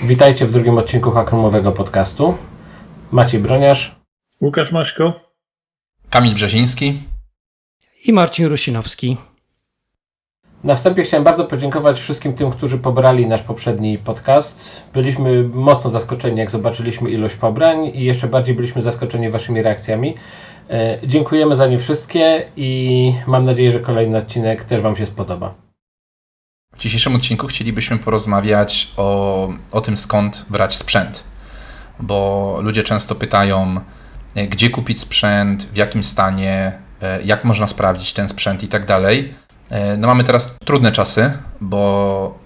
Witajcie w drugim odcinku Hakromowego podcastu. Maciej Broniarz. Łukasz Maszko. Kamil Brzeziński. I Marcin Rusinowski. Na wstępie chciałem bardzo podziękować wszystkim tym, którzy pobrali nasz poprzedni podcast. Byliśmy mocno zaskoczeni, jak zobaczyliśmy ilość pobrań i jeszcze bardziej byliśmy zaskoczeni Waszymi reakcjami. E, dziękujemy za nie wszystkie i mam nadzieję, że kolejny odcinek też Wam się spodoba. W dzisiejszym odcinku chcielibyśmy porozmawiać o, o tym, skąd brać sprzęt. Bo ludzie często pytają, e, gdzie kupić sprzęt, w jakim stanie, e, jak można sprawdzić ten sprzęt i tak dalej. E, no mamy teraz trudne czasy, bo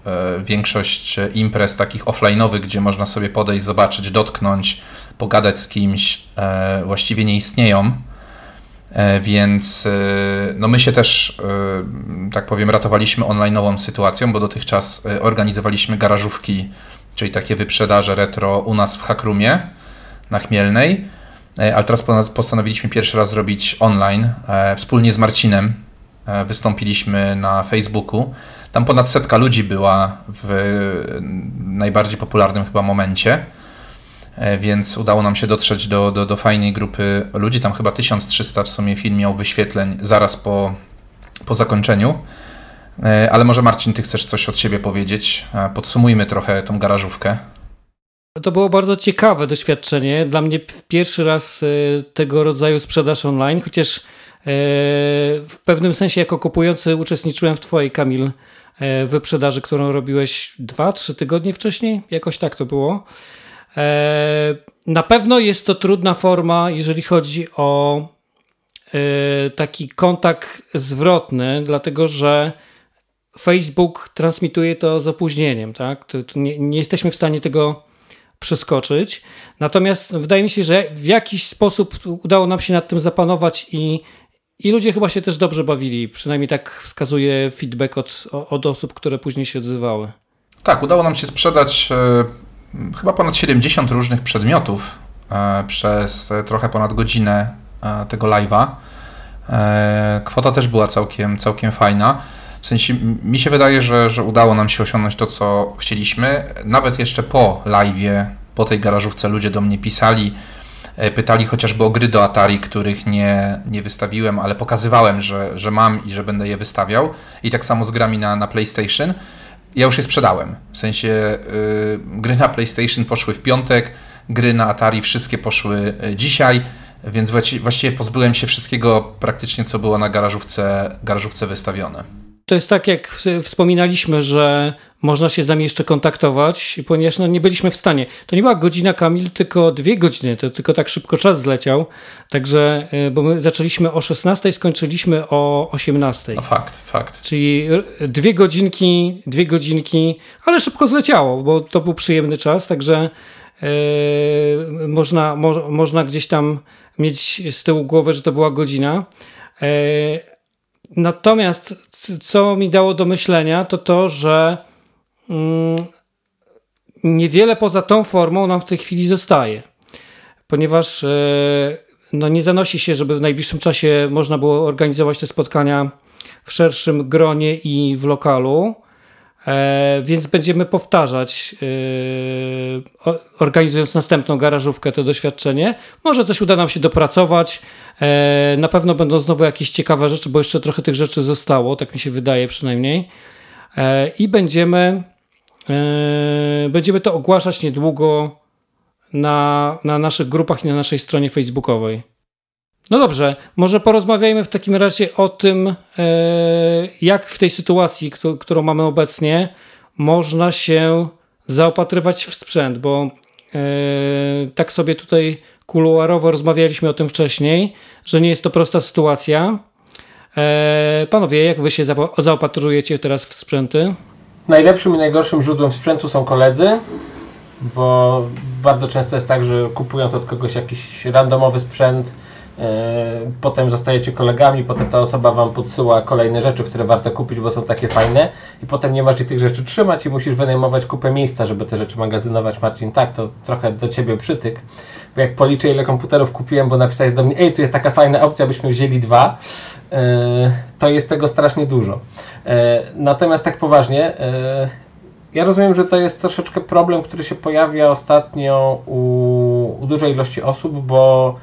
większość imprez takich offline'owych, gdzie można sobie podejść, zobaczyć, dotknąć, pogadać z kimś, właściwie nie istnieją. E, więc e, no my się też, e, tak powiem, ratowaliśmy online'ową sytuacją, bo dotychczas organizowaliśmy garażówki, czyli takie wyprzedaże retro u nas w Hackroomie na Chmielnej, ale teraz postanowiliśmy pierwszy raz zrobić online. Wspólnie z Marcinem wystąpiliśmy na Facebooku. Tam ponad setka ludzi była w najbardziej popularnym chyba momencie. E, więc udało nam się dotrzeć do, do, do fajnej grupy ludzi. Tam chyba 1300 w sumie film miał wyświetleń zaraz po, po zakończeniu. E, ale może Marcin, ty chcesz coś od siebie powiedzieć? E, podsumujmy trochę tą garażówkę. To było bardzo ciekawe doświadczenie. Dla mnie pierwszy raz tego rodzaju sprzedaż online, chociaż w pewnym sensie jako kupujący uczestniczyłem w twojej, Kamil, wyprzedaży, którą robiłeś dwa, trzy tygodnie wcześniej. Jakoś tak to było. E, na pewno jest to trudna forma, jeżeli chodzi o e, taki kontakt zwrotny, dlatego że Facebook transmituje to z opóźnieniem, tak? Nie, nie, jesteśmy w stanie tego przeskoczyć. Natomiast wydaje mi się, że w jakiś sposób udało nam się nad tym zapanować i, i ludzie chyba się też dobrze bawili. Przynajmniej tak wskazuje feedback od, od osób, które później się odzywały. Tak, udało nam się sprzedać e, chyba ponad 70 różnych przedmiotów e, przez trochę ponad godzinę e, tego live'a. E, kwota też była całkiem, całkiem fajna. W sensie mi się wydaje, że, że udało nam się osiągnąć to, co chcieliśmy. Nawet jeszcze po live'ie, po tej garażówce ludzie do mnie pisali, pytali chociażby o gry do Atari, których nie, nie wystawiłem, ale pokazywałem, że, że mam i że będę je wystawiał. I tak samo z grami na, na PlayStation ja już je sprzedałem. W sensie yy, gry na PlayStation poszły w piątek, gry na Atari wszystkie poszły y, dzisiaj, więc właściwie pozbyłem się wszystkiego praktycznie, co było na garażówce, garażówce wystawione. To jest tak, jak wspominaliśmy, że można się z nami jeszcze kontaktować, ponieważ no, nie byliśmy w stanie. To nie była godzina, Kamil, tylko dwie godziny, to tylko tak szybko czas zleciał. Także, e, bo my zaczęliśmy o 16, skończyliśmy o 18. No fakt, fakt. Czyli dwie godzinki, dwie godzinki, ale szybko zleciało, bo to był przyjemny czas, także yy, można, mo, można gdzieś tam mieć z tyłu głowę, że to była godzina. Yy, Natomiast co mi dało do myślenia, to to, że mm, niewiele poza tą formą nam w tej chwili zostaje, ponieważ e, no nie zanosi się, żeby w najbliższym czasie można było organizować te spotkania w szerszym gronie i w lokalu. E, więc będziemy powtarzać, e, organizując następną garażówkę, to doświadczenie. Może coś uda nam się dopracować. E, na pewno będą znowu jakieś ciekawe rzeczy, bo jeszcze trochę tych rzeczy zostało, tak mi się wydaje przynajmniej. I będziemy, będziemy to ogłaszać niedługo na, na naszych grupach i na naszej stronie facebookowej. No dobrze, może porozmawiajmy w takim razie o tym, e, jak w tej sytuacji, którą mamy obecnie, można się zaopatrywać w sprzęt, bo e, tak sobie tutaj kuluarowo rozmawialiśmy o tym wcześniej, że nie jest to prosta sytuacja. E, panowie, jak wy się zaopatrujecie teraz w sprzęty? Najlepszym i najgorszym źródłem sprzętu są koledzy, bo bardzo często jest tak, że kupując od kogoś jakiś randomowy sprzęt, potem zostajecie kolegami, potem ta osoba Wam podsyła kolejne rzeczy, które warto kupić, bo są takie fajne i potem nie masz tych rzeczy trzymać i musisz wynajmować kupę miejsca, żeby te rzeczy magazynować. Marcin, tak, to trochę do Ciebie przytyk, bo jak policzę ile komputerów kupiłem, bo napisałeś do mnie, ej, tu jest taka fajna opcja, byśmy wzięli dwa, e, to jest tego strasznie dużo. E, natomiast tak poważnie, ja rozumiem, że to jest troszeczkę problem, który się pojawia ostatnio u, u dużej ilości osób, bo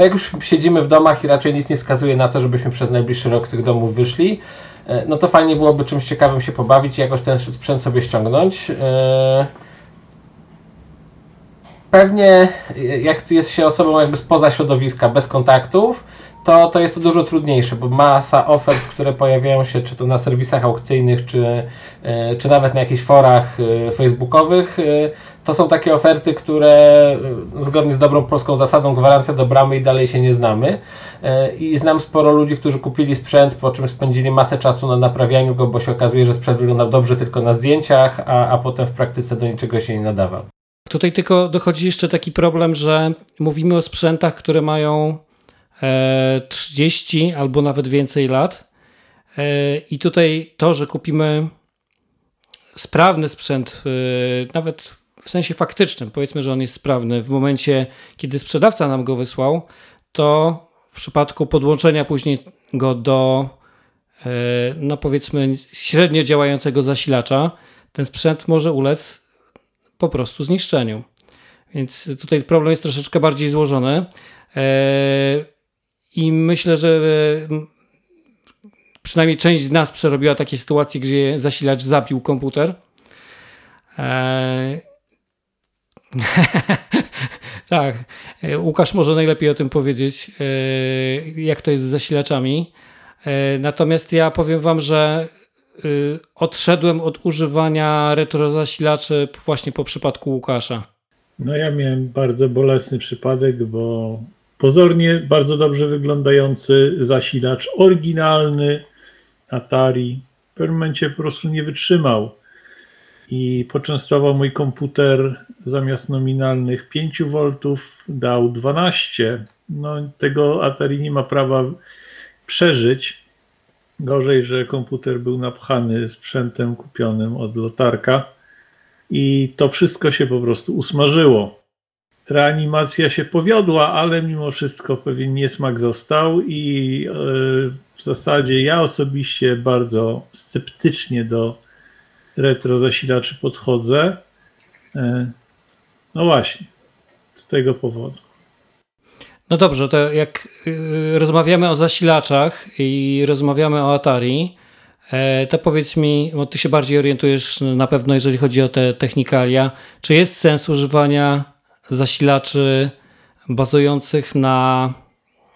no jak już siedzimy w domach i raczej nic nie wskazuje na to, żebyśmy przez najbliższy rok z tych domów wyszli, e, no to fajnie byłoby czymś ciekawym się pobawić i jakoś ten sprzęt sobie ściągnąć. E, pewnie jak jest się osobą jakby spoza środowiska, bez kontaktów, to, to jest to dużo trudniejsze, bo masa ofert, które pojawiają się czy to na serwisach aukcyjnych, czy, e, czy nawet na jakichś forach e, facebookowych, e, to są takie oferty, które zgodnie z dobrą polską zasadą gwarancja do bramy i dalej się nie znamy. I znam sporo ludzi, którzy kupili sprzęt, po czym spędzili masę czasu na naprawianiu go, bo się okazuje, że sprzęt wyglądał dobrze tylko na zdjęciach, a, a potem w praktyce do niczego się nie nadawał. Tutaj tylko dochodzi jeszcze taki problem, że mówimy o sprzętach, które mają 30 albo nawet więcej lat. E, I tutaj to, że kupimy sprawny sprzęt, e, nawet w sensie faktycznym, powiedzmy, że on jest sprawny, w momencie, kiedy sprzedawca nam go wysłał, to w przypadku podłączenia później go do, e, no powiedzmy, średnio działającego zasilacza, ten sprzęt może ulec po prostu zniszczeniu. Więc tutaj problem jest troszeczkę bardziej złożony. I myślę, że e, przynajmniej część z nas przerobiła takie sytuacje, gdzie zasilacz zabił komputer. Tak, e, Łukasz może najlepiej o tym powiedzieć, e, jak to jest z zasilaczami. Natomiast ja powiem Wam, że odszedłem od używania retrozasilaczy właśnie po przypadku Łukasza. No ja miałem bardzo bolesny przypadek, bo Pozornie bardzo dobrze wyglądający zasilacz, oryginalny Atari, w pewnym momencie po prostu nie wytrzymał i poczęstował mój komputer zamiast nominalnych 5 V dał 12. No, tego Atari nie ma prawa przeżyć. Gorzej, że komputer był napchany sprzętem kupionym od lotarka i to wszystko się po prostu usmażyło reanimacja się powiodła, ale mimo wszystko pewien niesmak został i e, w zasadzie ja osobiście bardzo sceptycznie do retro zasilaczy podchodzę. E, no właśnie, z tego powodu. No dobrze, to jak y, rozmawiamy o zasilaczach i rozmawiamy o Atari, e, to powiedz mi, bo ty się bardziej orientujesz na pewno, jeżeli chodzi o te technikalia, czy jest sens używania zasilaczy bazujących na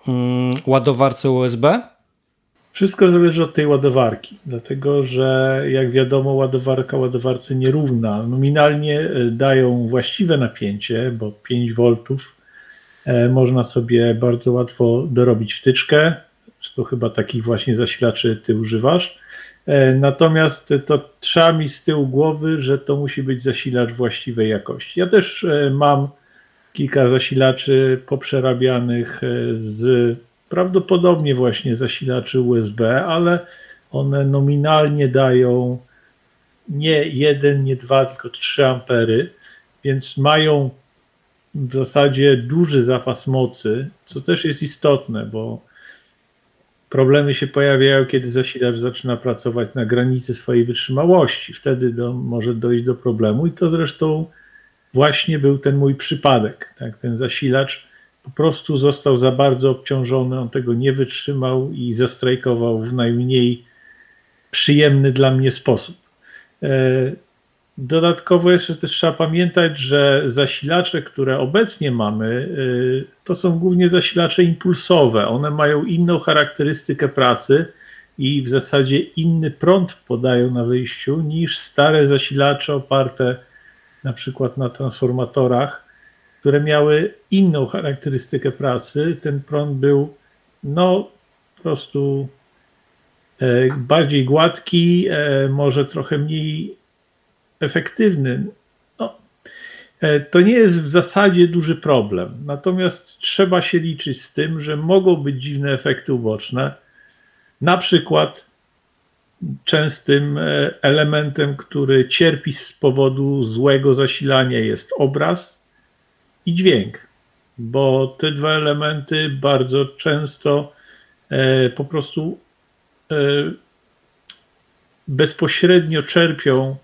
mm, ładowarce USB? Wszystko zależy od tej ładowarki, dlatego że jak wiadomo, ładowarka ładowarce nierówna. Nominalnie e, dają właściwe napięcie, bo 5 V e, można sobie bardzo łatwo dorobić wtyczkę. To chyba takich właśnie zasilaczy ty używasz. E, natomiast to trzeba mi z tyłu głowy, że to musi być zasilacz właściwej jakości. Ja też mam kilka zasilaczy poprzerabianych z prawdopodobnie właśnie zasilaczy USB, ale one nominalnie dają nie jeden, nie dwa, tylko 3 ampery, więc mają w zasadzie duży zapas mocy, co też jest istotne, bo problemy się pojawiają, kiedy zasilacz zaczyna pracować na granicy swojej wytrzymałości. Wtedy do, może dojść do problemu i to zresztą właśnie był ten mój przypadek. Tak? Ten zasilacz po prostu został za bardzo obciążony, on tego nie wytrzymał i zastrajkował w najmniej przyjemny dla mnie sposób. E, dodatkowo jeszcze też trzeba pamiętać, że zasilacze, które obecnie mamy, e, to są głównie zasilacze impulsowe. One mają inną charakterystykę pracy i w zasadzie inny prąd podają na wyjściu niż stare zasilacze oparte na przykład na transformatorach, które miały inną charakterystykę pracy. Ten prąd był no po prostu e, bardziej gładki, e, może trochę mniej efektywny. No, e, to nie jest w zasadzie duży problem. Natomiast trzeba się liczyć z tym, że mogą być dziwne efekty uboczne. Na przykład częstym elementem, który cierpi z powodu złego zasilania jest obraz i dźwięk, bo te dwa elementy bardzo często e, po prostu e, bezpośrednio czerpią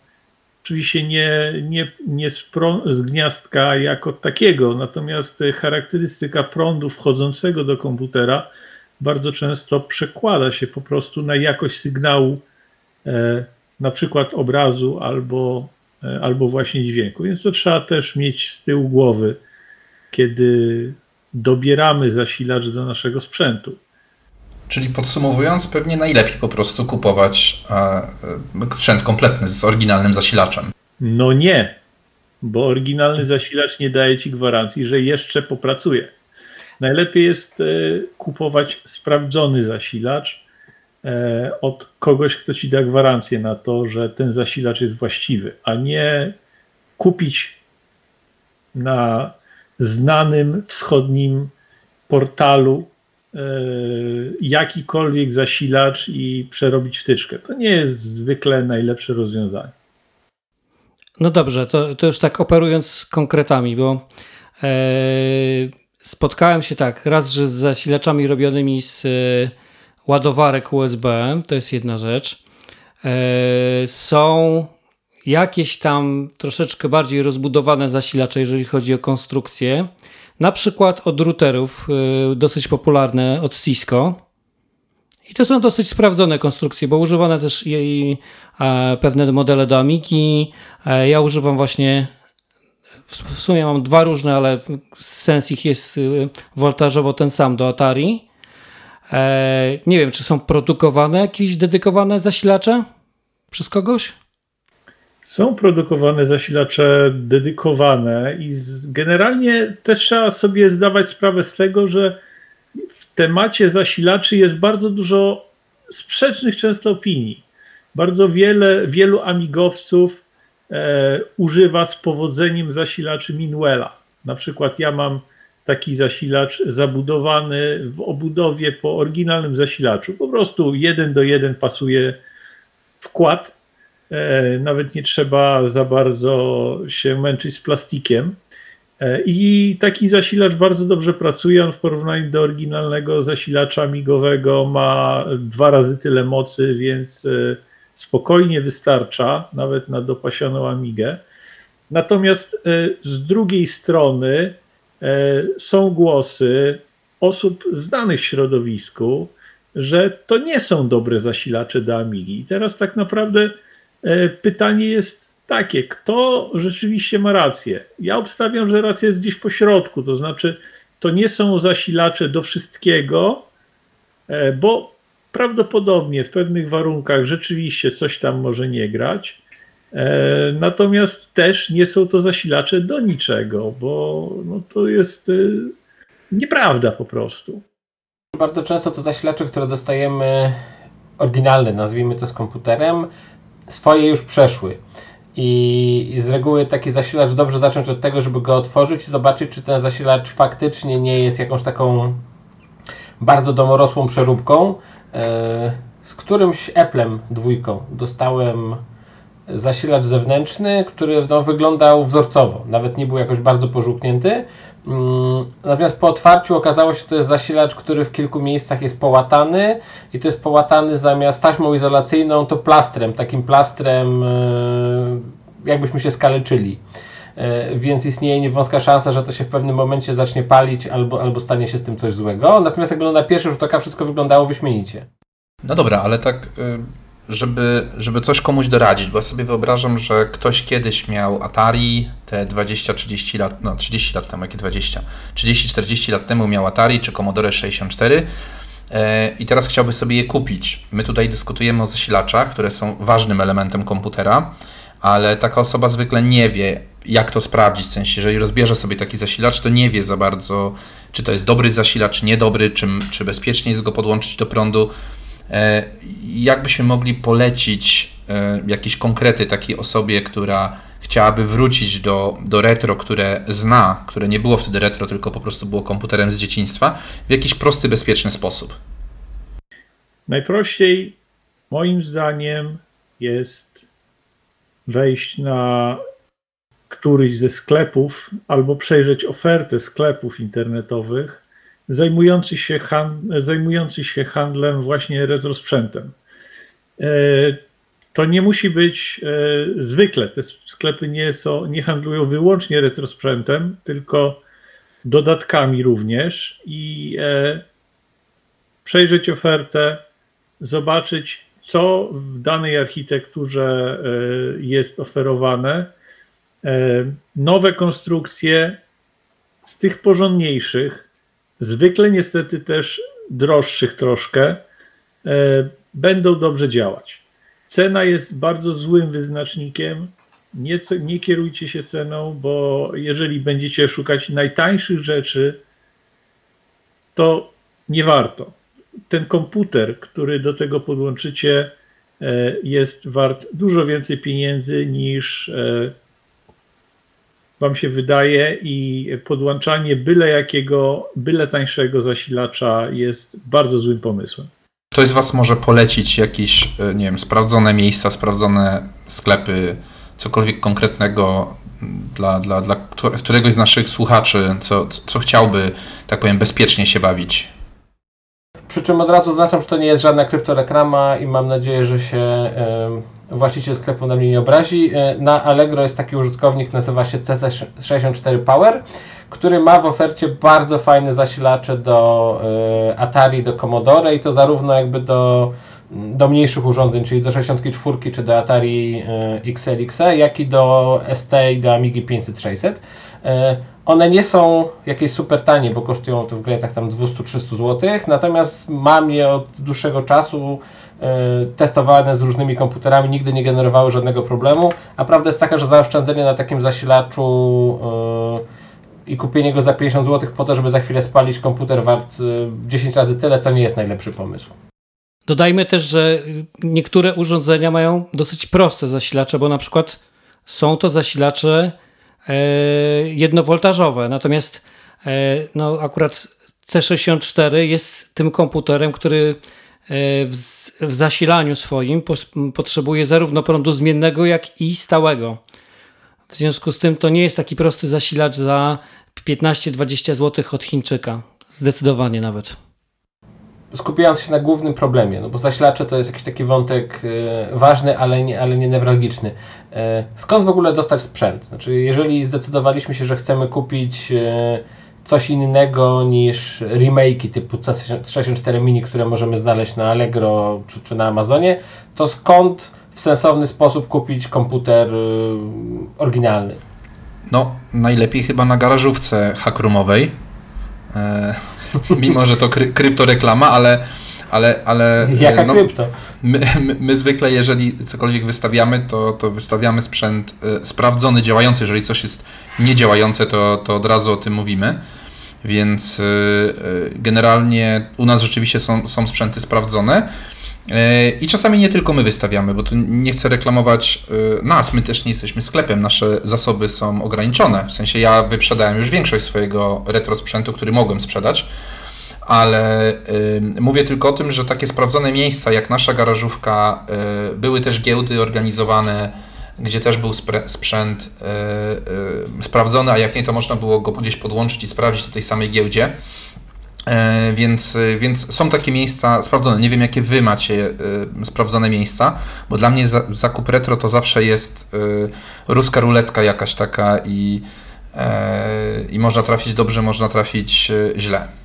Oczywiście nie, nie, nie z, prą- z gniazdka jako takiego, natomiast charakterystyka prądu wchodzącego do komputera bardzo często przekłada się po prostu na jakość sygnału, e, na przykład obrazu albo, albo właśnie dźwięku. Więc to trzeba też mieć z tyłu głowy, kiedy dobieramy zasilacz do naszego sprzętu. Czyli podsumowując, pewnie najlepiej po prostu kupować e, sprzęt kompletny z oryginalnym zasilaczem. No nie, bo oryginalny zasilacz nie daje ci gwarancji, że jeszcze popracuje. Najlepiej jest e, kupować sprawdzony zasilacz e, od kogoś, kto ci da gwarancję na to, że ten zasilacz jest właściwy, a nie kupić na znanym wschodnim portalu e, jakikolwiek zasilacz i przerobić wtyczkę. To nie jest zwykle najlepsze rozwiązanie. No dobrze, to, to już tak operując konkretami, bo e, spotkałem się tak, raz, że z zasilaczami robionymi z e, ładowarek USB, to jest jedna rzecz. E, są jakieś tam troszeczkę bardziej rozbudowane zasilacze, jeżeli chodzi o konstrukcję. Na przykład od routerów, y, dosyć popularne od Cisco. I to są dosyć sprawdzone konstrukcje, bo używane też jej pewne modele do Amiki. E, ja używam właśnie, w sumie mam dwa różne, ale sens ich jest y, woltażowo ten sam do Atari. E, nie wiem, czy są produkowane jakieś dedykowane zasilacze przez kogoś? Są produkowane zasilacze dedykowane i generalnie też trzeba sobie zdawać sprawę z tego, że w temacie zasilaczy jest bardzo dużo sprzecznych często opinii. Bardzo wiele, wielu amigowców e, używa z powodzeniem zasilaczy Minuela. Na przykład ja mam taki zasilacz zabudowany w obudowie po oryginalnym zasilaczu. Po prostu jeden do jeden pasuje wkład nawet nie trzeba za bardzo się męczyć z plastikiem. E, I taki zasilacz bardzo dobrze pracuje. On w porównaniu do oryginalnego zasilacza migowego ma dwa razy tyle mocy, więc e, spokojnie wystarcza, nawet na dopasioną Amigę. Natomiast z drugiej strony są głosy osób znanych w środowisku, że to nie są dobre zasilacze do Amigi. I teraz tak naprawdę E, pytanie jest takie, kto rzeczywiście ma rację? Ja obstawiam, że racja jest gdzieś po środku, to znaczy to nie są zasilacze do wszystkiego, e, bo prawdopodobnie w pewnych warunkach rzeczywiście coś tam może nie grać. E, natomiast też nie są to zasilacze do niczego, bo no to jest nieprawda po prostu. Bardzo często to zasilacze, które dostajemy oryginalne, nazwijmy to z komputerem, swoje już przeszły. I, I, z reguły taki zasilacz dobrze zacząć od tego, żeby go otworzyć i zobaczyć, czy ten zasilacz faktycznie nie jest jakąś taką bardzo domorosłą przeróbką. E, z którymś Applem dwójką dostałem zasilacz zewnętrzny, który no, wyglądał wzorcowo, nawet nie był jakoś bardzo pożółknięty. Mm, natomiast po otwarciu okazało się, że to jest zasilacz, który w kilku miejscach jest połatany i to jest połatany zamiast taśmą izolacyjną, to plastrem, takim plastrem, e, jakbyśmy się skaleczyli. E, więc istnieje niewąska szansa, że to się w pewnym momencie zacznie palić albo, albo stanie się z tym coś złego. Natomiast jakby na pierwszy rzut oka wszystko wyglądało wyśmienicie. No dobra, ale tak y, żeby, żeby coś komuś doradzić, bo ja sobie wyobrażam, że ktoś kiedyś miał Atari, te 20-30 lat, no 30 lat temu, jakie 20, 30-40 lat temu miał Atari czy Commodore 64 e, i teraz chciałby sobie je kupić. My tutaj dyskutujemy o zasilaczach, które są ważnym elementem komputera, ale taka osoba zwykle nie wie, jak to sprawdzić. W sensie, jeżeli rozbierze sobie taki zasilacz, to nie wie za bardzo, czy to jest dobry zasilacz, niedobry, czy, czy bezpiecznie jest go podłączyć do prądu. E, jakbyśmy mogli polecić e, jakieś konkrety takiej osobie, która chciałaby wrócić do, do retro, które zna, które nie było wtedy retro, tylko po prostu było komputerem z dzieciństwa, w jakiś prosty, bezpieczny sposób? Najprościej, moim zdaniem, jest wejść na któryś ze sklepów albo przejrzeć ofertę sklepów internetowych zajmujący się, zajmujący się handlem właśnie retrosprzętem. E, To nie musi być e, zwykle. Te sklepy nie, są, nie handlują wyłącznie retrosprzętem, tylko dodatkami również i e, przejrzeć ofertę, zobaczyć, co w danej architekturze jest oferowane. Nowe konstrukcje z tych porządniejszych, zwykle niestety też droższych troszkę, e, będą dobrze działać. Cena jest bardzo złym wyznacznikiem. Nie, nie kierujcie się ceną, bo jeżeli będziecie szukać najtańszych rzeczy, to nie warto. Ten komputer, który do tego podłączycie, e, jest wart dużo więcej pieniędzy niż e, Wam się wydaje, i podłączanie byle jakiego, byle tańszego zasilacza jest bardzo złym pomysłem. Ktoś z Was może polecić jakieś, e, nie wiem, sprawdzone miejsca, sprawdzone sklepy, cokolwiek konkretnego dla, dla, dla któregoś z naszych słuchaczy, co, co chciałby, tak powiem, bezpiecznie się bawić? Przy czym od razu zaznaczam, że to nie jest żadna kryptoreklama i mam nadzieję, że się właściciel sklepu na mnie nie obrazi. E, na Allegro jest taki użytkownik, nazywa się CC64 Power, który ma w ofercie bardzo fajne zasilacze do e, Atari, do Commodore i to zarówno jakby do, do mniejszych urządzeń, czyli do 64 czy do Atari e, XLX, jak i do ST i do Amigi 500-600. One nie są jakieś super tanie, bo kosztują to w granicach tam 200-300 zł, natomiast mam je od dłuższego czasu e, testowane z różnymi komputerami, nigdy nie generowały żadnego problemu, a prawda jest taka, że zaoszczędzenie na takim zasilaczu e, i kupienie go za 50 zł po to, żeby za chwilę spalić komputer wart 10 e, razy tyle, to nie jest najlepszy pomysł. Dodajmy też, że niektóre urządzenia mają dosyć proste zasilacze, bo na przykład są to zasilacze E, jednowoltażowe. Natomiast e, no, akurat C64 jest tym komputerem, który w, w zasilaniu swoim potrzebuje zarówno prądu zmiennego, jak i stałego. W związku z tym to nie jest taki prosty zasilacz za 15-20 zł od Chińczyka. Zdecydowanie nawet skupiając się na głównym problemie, no bo zasilacze to jest jakiś taki wątek e, ważny, ale nie, ale nie newralgiczny. E, skąd w ogóle dostać sprzęt? Znaczy, jeżeli zdecydowaliśmy się, że chcemy kupić e, coś innego niż remake'i typu C64 Mini, które możemy znaleźć na Allegro czy, czy na Amazonie, to skąd w sensowny sposób kupić komputer oryginalny? No, najlepiej chyba na garażówce hackroomowej. mimo że to kry, kryptoreklama, ale ale, ale Jaka no, krypto? My, my, my, zwykle, jeżeli cokolwiek wystawiamy, to, to wystawiamy sprzęt y, sprawdzony, działający. Jeżeli coś jest niedziałające, to, to od razu o tym mówimy. Więc y, generalnie u nas rzeczywiście są, są sprzęty sprawdzone. I czasami nie tylko my wystawiamy, bo tu nie chcę reklamować nas, my też nie jesteśmy sklepem, nasze zasoby są ograniczone. W sensie ja wyprzedałem już większość swojego retro sprzętu, który mogłem sprzedać, ale y, mówię tylko o tym, że takie sprawdzone miejsca jak nasza garażówka, y, były też giełdy organizowane, gdzie też był sprzęt sprawdzony, a jak nie, to można było go gdzieś podłączyć i sprawdzić na tej samej giełdzie. E, więc, więc są takie miejsca sprawdzone. Nie wiem, jakie wy macie e, sprawdzone miejsca, bo dla mnie zakup retro to zawsze jest e, ruska ruletka jakaś taka i, i można trafić dobrze, można trafić źle.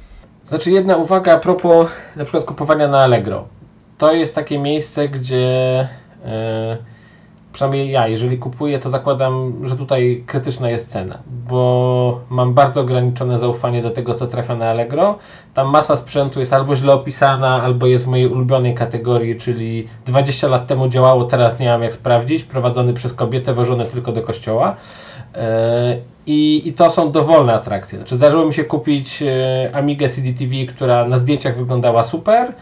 Znaczy jedna uwaga a propos na przykład kupowania na Allegro. To jest takie miejsce, gdzie przynajmniej ja, jeżeli kupuję, to zakładam, że tutaj krytyczna jest cena, bo mam bardzo ograniczone zaufanie do tego, co trafia na Allegro. Tam masa sprzętu jest albo źle opisana, albo jest w mojej ulubionej kategorii, czyli 20 lat temu działało, teraz nie mam jak sprawdzić, prowadzony przez kobietę, wożony tylko do kościoła. E, I, I, to są dowolne atrakcje. Znaczy, zdarzyło mi się kupić e, Amigę CDTV, która na zdjęciach wyglądała super.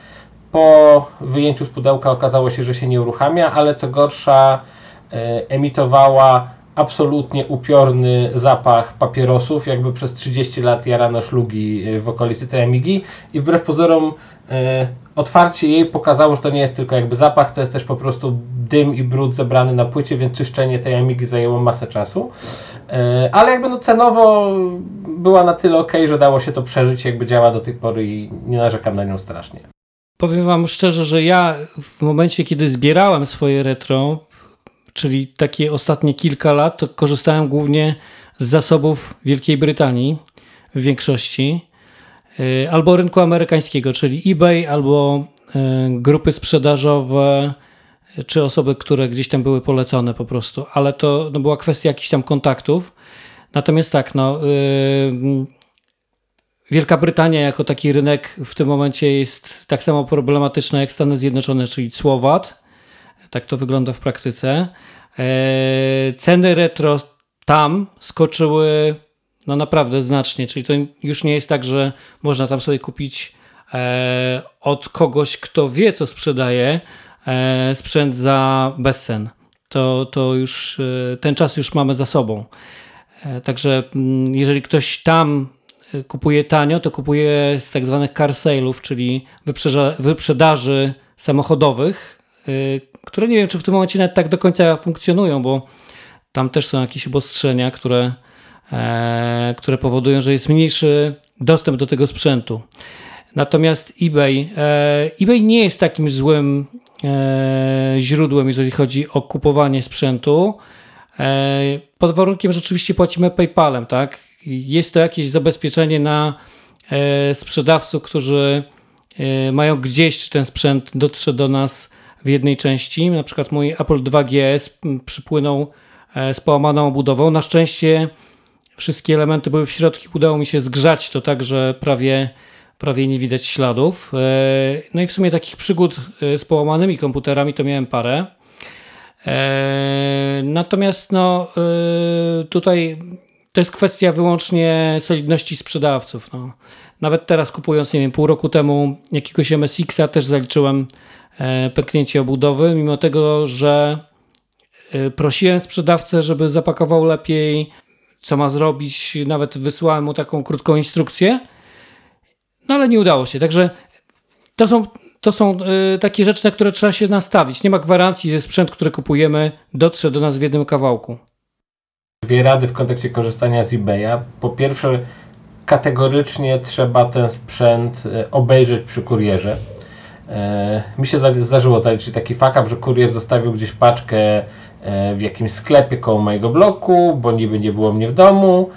Po wyjęciu z pudełka okazało się, że się nie uruchamia, ale co gorsza, E, emitowała absolutnie upiorny zapach papierosów, jakby przez 30 lat jarano szlugi w okolicy tej Amigi i wbrew pozorom otwarcie jej pokazało, że to nie jest tylko jakby zapach, to jest też po prostu dym i brud zebrany na płycie, więc czyszczenie tej Amigi zajęło masę czasu. Ale jakby no cenowo była na tyle ok, że dało się to przeżyć, jakby działa do tej pory i nie narzekam na nią strasznie. powiem Wam szczerze, że ja w momencie, kiedy zbierałem swoje retro, czyli takie ostatnie kilka lat, to korzystałem głównie z zasobów Wielkiej Brytanii w większości, albo rynku amerykańskiego, czyli eBay, albo y, grupy sprzedażowe, czy osoby, które gdzieś tam były polecone po prostu, ale to no, była kwestia jakichś tam kontaktów. Natomiast tak, no, yy, Wielka Brytania jako taki rynek w tym momencie jest tak samo problematyczna jak Stany Zjednoczone, czyli Słowat. Tak to wygląda w praktyce. Yy, ceny retro tam skoczyły no naprawdę znacznie, czyli to już nie jest tak, że można tam sobie kupić e, od kogoś, kto wie, co sprzedaje, e, sprzęt za bezcen. To, to już e, ten czas już mamy za sobą. E, także mm, jeżeli ktoś tam e, kupuje tanio, to kupuje z tak zwanych car sale'ów, czyli wyprzedaży samochodowych, które nie wiem, czy w tym momencie nawet tak do końca funkcjonują, bo tam też są jakieś obostrzenia, które, które powodują, że jest mniejszy dostęp do tego sprzętu. Natomiast eBay, eBay nie jest takim złym źródłem, jeżeli chodzi o kupowanie sprzętu. E, pod warunkiem, że oczywiście płacimy PayPalem, tak? Jest to jakieś zabezpieczenie na e, sprzedawców, którzy e, mają gdzieś, czy ten sprzęt dotrze do nas w jednej części. Na przykład mój Apple 2GS przypłynął z połamaną obudową. Na szczęście wszystkie elementy były w środku. Udało mi się zgrzać to tak, że prawie, prawie nie widać śladów. No i w sumie takich przygód z połamanymi komputerami to miałem parę. E, natomiast no, e, tutaj to jest kwestia wyłącznie solidności sprzedawców. No. Nawet teraz kupując, nie wiem, pół roku temu jakiegoś MSX-a też zaliczyłem e, pęknięcie obudowy, mimo tego, że prosiłem sprzedawcę, żeby zapakował lepiej, co ma zrobić. Nawet wysłałem mu taką krótką instrukcję, no ale nie udało się. Także to są to są y, takie rzeczy, na które trzeba się nastawić. Nie ma gwarancji, że sprzęt, który kupujemy, dotrze do nas w jednym kawałku. Dwie rady w kontekście korzystania z eBaya. Po pierwsze, kategorycznie trzeba ten sprzęt y, obejrzeć przy kurierze. Y, mi się zdarzyło zaliczyć taki fakap, że kurier zostawił gdzieś paczkę w jakimś sklepie koło mojego bloku, bo niby nie było mnie w domu.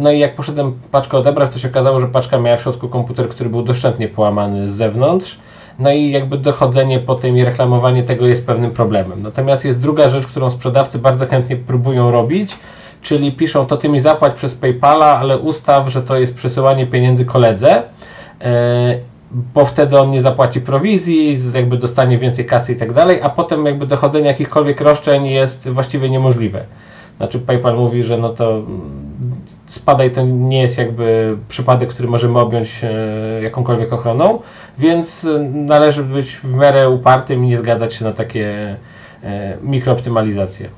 No i jak poszedłem paczkę odebrać, to się okazało, że paczka miała w środku komputer, który był doszczętnie połamany z zewnątrz. No i jakby dochodzenie po tym i reklamowanie tego jest pewnym problemem. Natomiast jest druga rzecz, którą sprzedawcy bardzo chętnie próbują robić, czyli piszą to ty mi zapłać przez PayPala, ale ustaw, że to jest przesyłanie pieniędzy koledze, e, bo wtedy on nie zapłaci prowizji, jakby dostanie więcej kasy i tak dalej, a potem jakby dochodzenie jakichkolwiek roszczeń jest właściwie niemożliwe. Znaczy PayPal mówi, że no to spadaj to nie jest jakby przypadek, który możemy objąć e, jakąkolwiek ochroną, więc e, należy być w miarę upartym i nie zgadzać się na takie e, mikrooptymalizacje.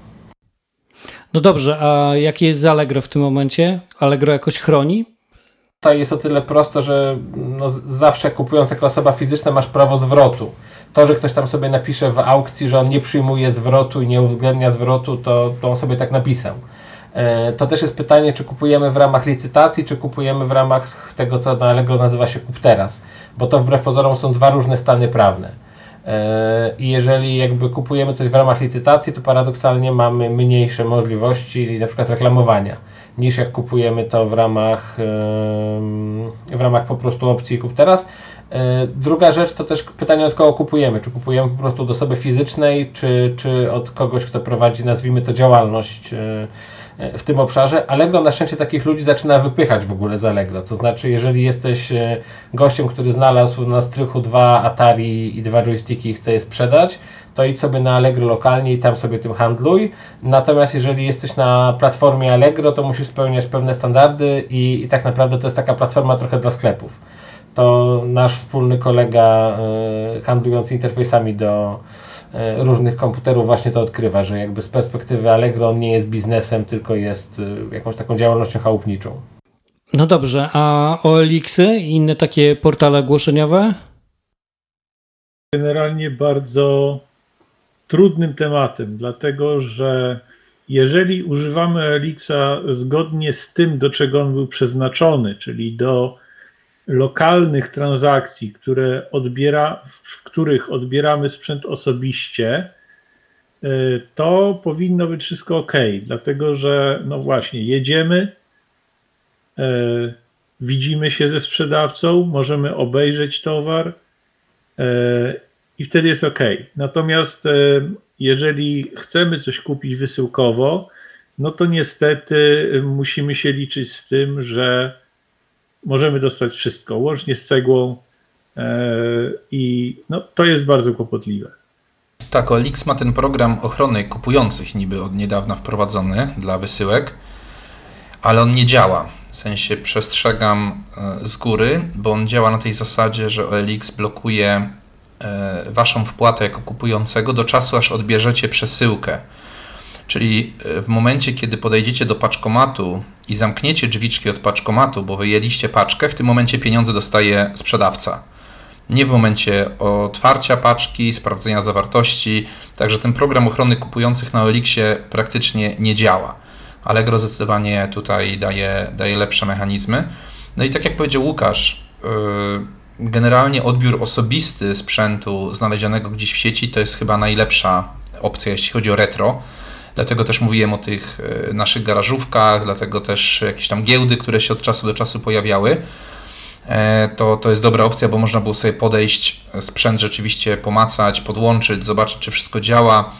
No dobrze, a jakie jest za Allegro w tym momencie? Allegro jakoś chroni? To jest o tyle proste, że no zawsze kupując jako osoba fizyczna masz prawo zwrotu. To, że ktoś tam sobie napisze w aukcji, że on nie przyjmuje zwrotu i nie uwzględnia zwrotu, to, to on sobie tak napisał. E, to też jest pytanie, czy kupujemy w ramach licytacji, czy kupujemy w ramach tego, co na Allegro nazywa się kup teraz, bo to wbrew pozorom są dwa różne stany prawne. E, I jeżeli jakby kupujemy coś w ramach licytacji, to paradoksalnie mamy mniejsze możliwości na przykład reklamowania, niż jak kupujemy to w ramach, w ramach po prostu opcji kup teraz. E, druga rzecz to też pytanie od kogo kupujemy. Czy kupujemy po prostu od osoby fizycznej, czy, czy od kogoś, kto prowadzi, nazwijmy to, działalność w tym obszarze. Allegro na szczęście takich ludzi zaczyna wypychać w ogóle z Allegro. To znaczy, jeżeli jesteś e, gościem, który znalazł na strychu dwa Atari i dwa joysticki i chce je sprzedać, to idź sobie na Allegro lokalnie i tam sobie tym handluj. Natomiast jeżeli jesteś na platformie Allegro, to musisz spełniać pewne standardy i, i tak naprawdę to jest taka platforma trochę dla sklepów. To nasz wspólny kolega y, handlujący interfejsami do, E, różnych komputerów właśnie to odkrywa, że jakby z perspektywy Allegro on nie jest biznesem, tylko jest e, jakąś taką działalnością chałupniczą. No dobrze, a OLX-y i inne takie portale ogłoszeniowe? Generalnie bardzo trudnym tematem, dlatego że jeżeli używamy OLX-a zgodnie z tym, do czego on był przeznaczony, czyli do lokalnych transakcji, które odbiera, w których odbieramy sprzęt osobiście, to powinno być wszystko ok, dlatego że, no właśnie, jedziemy, widzimy się ze sprzedawcą, możemy obejrzeć towar i wtedy jest ok. Natomiast jeżeli chcemy coś kupić wysyłkowo, no to niestety musimy się liczyć z tym, że możemy dostać wszystko, łącznie z cegłą e, i no, to jest bardzo kłopotliwe. Tak, OLX ma ten program ochrony kupujących niby od niedawna wprowadzony dla wysyłek, ale on nie działa. W sensie przestrzegam e, z góry, bo on działa na tej zasadzie, że OLX blokuje e, waszą wpłatę jako kupującego do czasu, aż odbierzecie przesyłkę. Czyli e, w momencie, kiedy podejdziecie do paczkomatu i zamkniecie drzwiczki od paczkomatu, bo wyjęliście paczkę, w tym momencie pieniądze dostaje sprzedawca. Nie w momencie otwarcia paczki, sprawdzenia zawartości. Także ten program ochrony kupujących na Elixie praktycznie nie działa. Allegro zdecydowanie tutaj daje, daje lepsze mechanizmy. No i tak jak powiedział Łukasz, e, generalnie odbiór osobisty sprzętu znalezionego gdzieś w sieci to jest chyba najlepsza opcja, jeśli chodzi o retro Dlatego też mówiłem o tych e, naszych garażówkach, dlatego też jakieś tam giełdy, które się od czasu do czasu pojawiały. E, to, to jest dobra opcja, bo można było sobie podejść, e, sprzęt rzeczywiście pomacać, podłączyć, zobaczyć, czy wszystko działa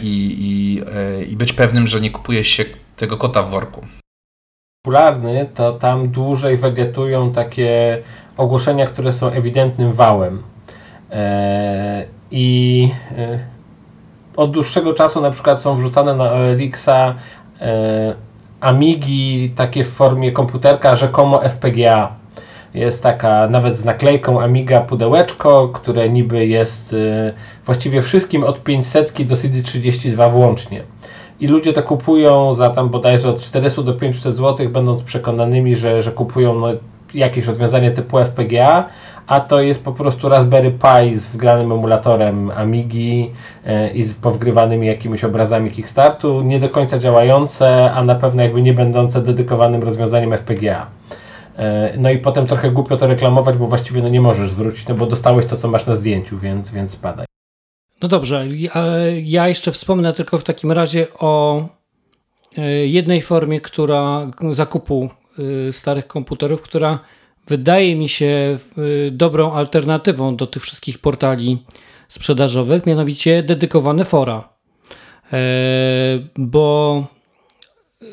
i, i, i być pewnym, że nie kupuje się tego kota w worku. Popularny, to tam dłużej wegetują takie ogłoszenia, które są ewidentnym wałem. I od dłuższego czasu na przykład są wrzucane na OLX-a e, Amigi takie w formie komputerka rzekomo FPGA. Jest taka nawet z naklejką Amiga pudełeczko, które niby jest e, właściwie wszystkim od 500 do CD32 włącznie. I ludzie to kupują za tam bodajże od 400 do 500 zł, będąc przekonanymi, że, że kupują no, jakieś rozwiązanie typu FPGA, a to jest po prostu Raspberry Pi z wgranym emulatorem Amigi e, i z powgrywanymi jakimiś obrazami Kickstartu, nie do końca działające, a na pewno jakby nie będące dedykowanym rozwiązaniem FPGA. E, no i potem trochę głupio to reklamować, bo właściwie no nie możesz zwrócić, no bo dostałeś to, co masz na zdjęciu, więc, więc spadaj. No dobrze, ja jeszcze wspomnę tylko w takim razie o e, jednej formie, która zakupu starych komputerów, która wydaje mi się y, dobrą alternatywą do tych wszystkich portali sprzedażowych, mianowicie dedykowane fora. E, bo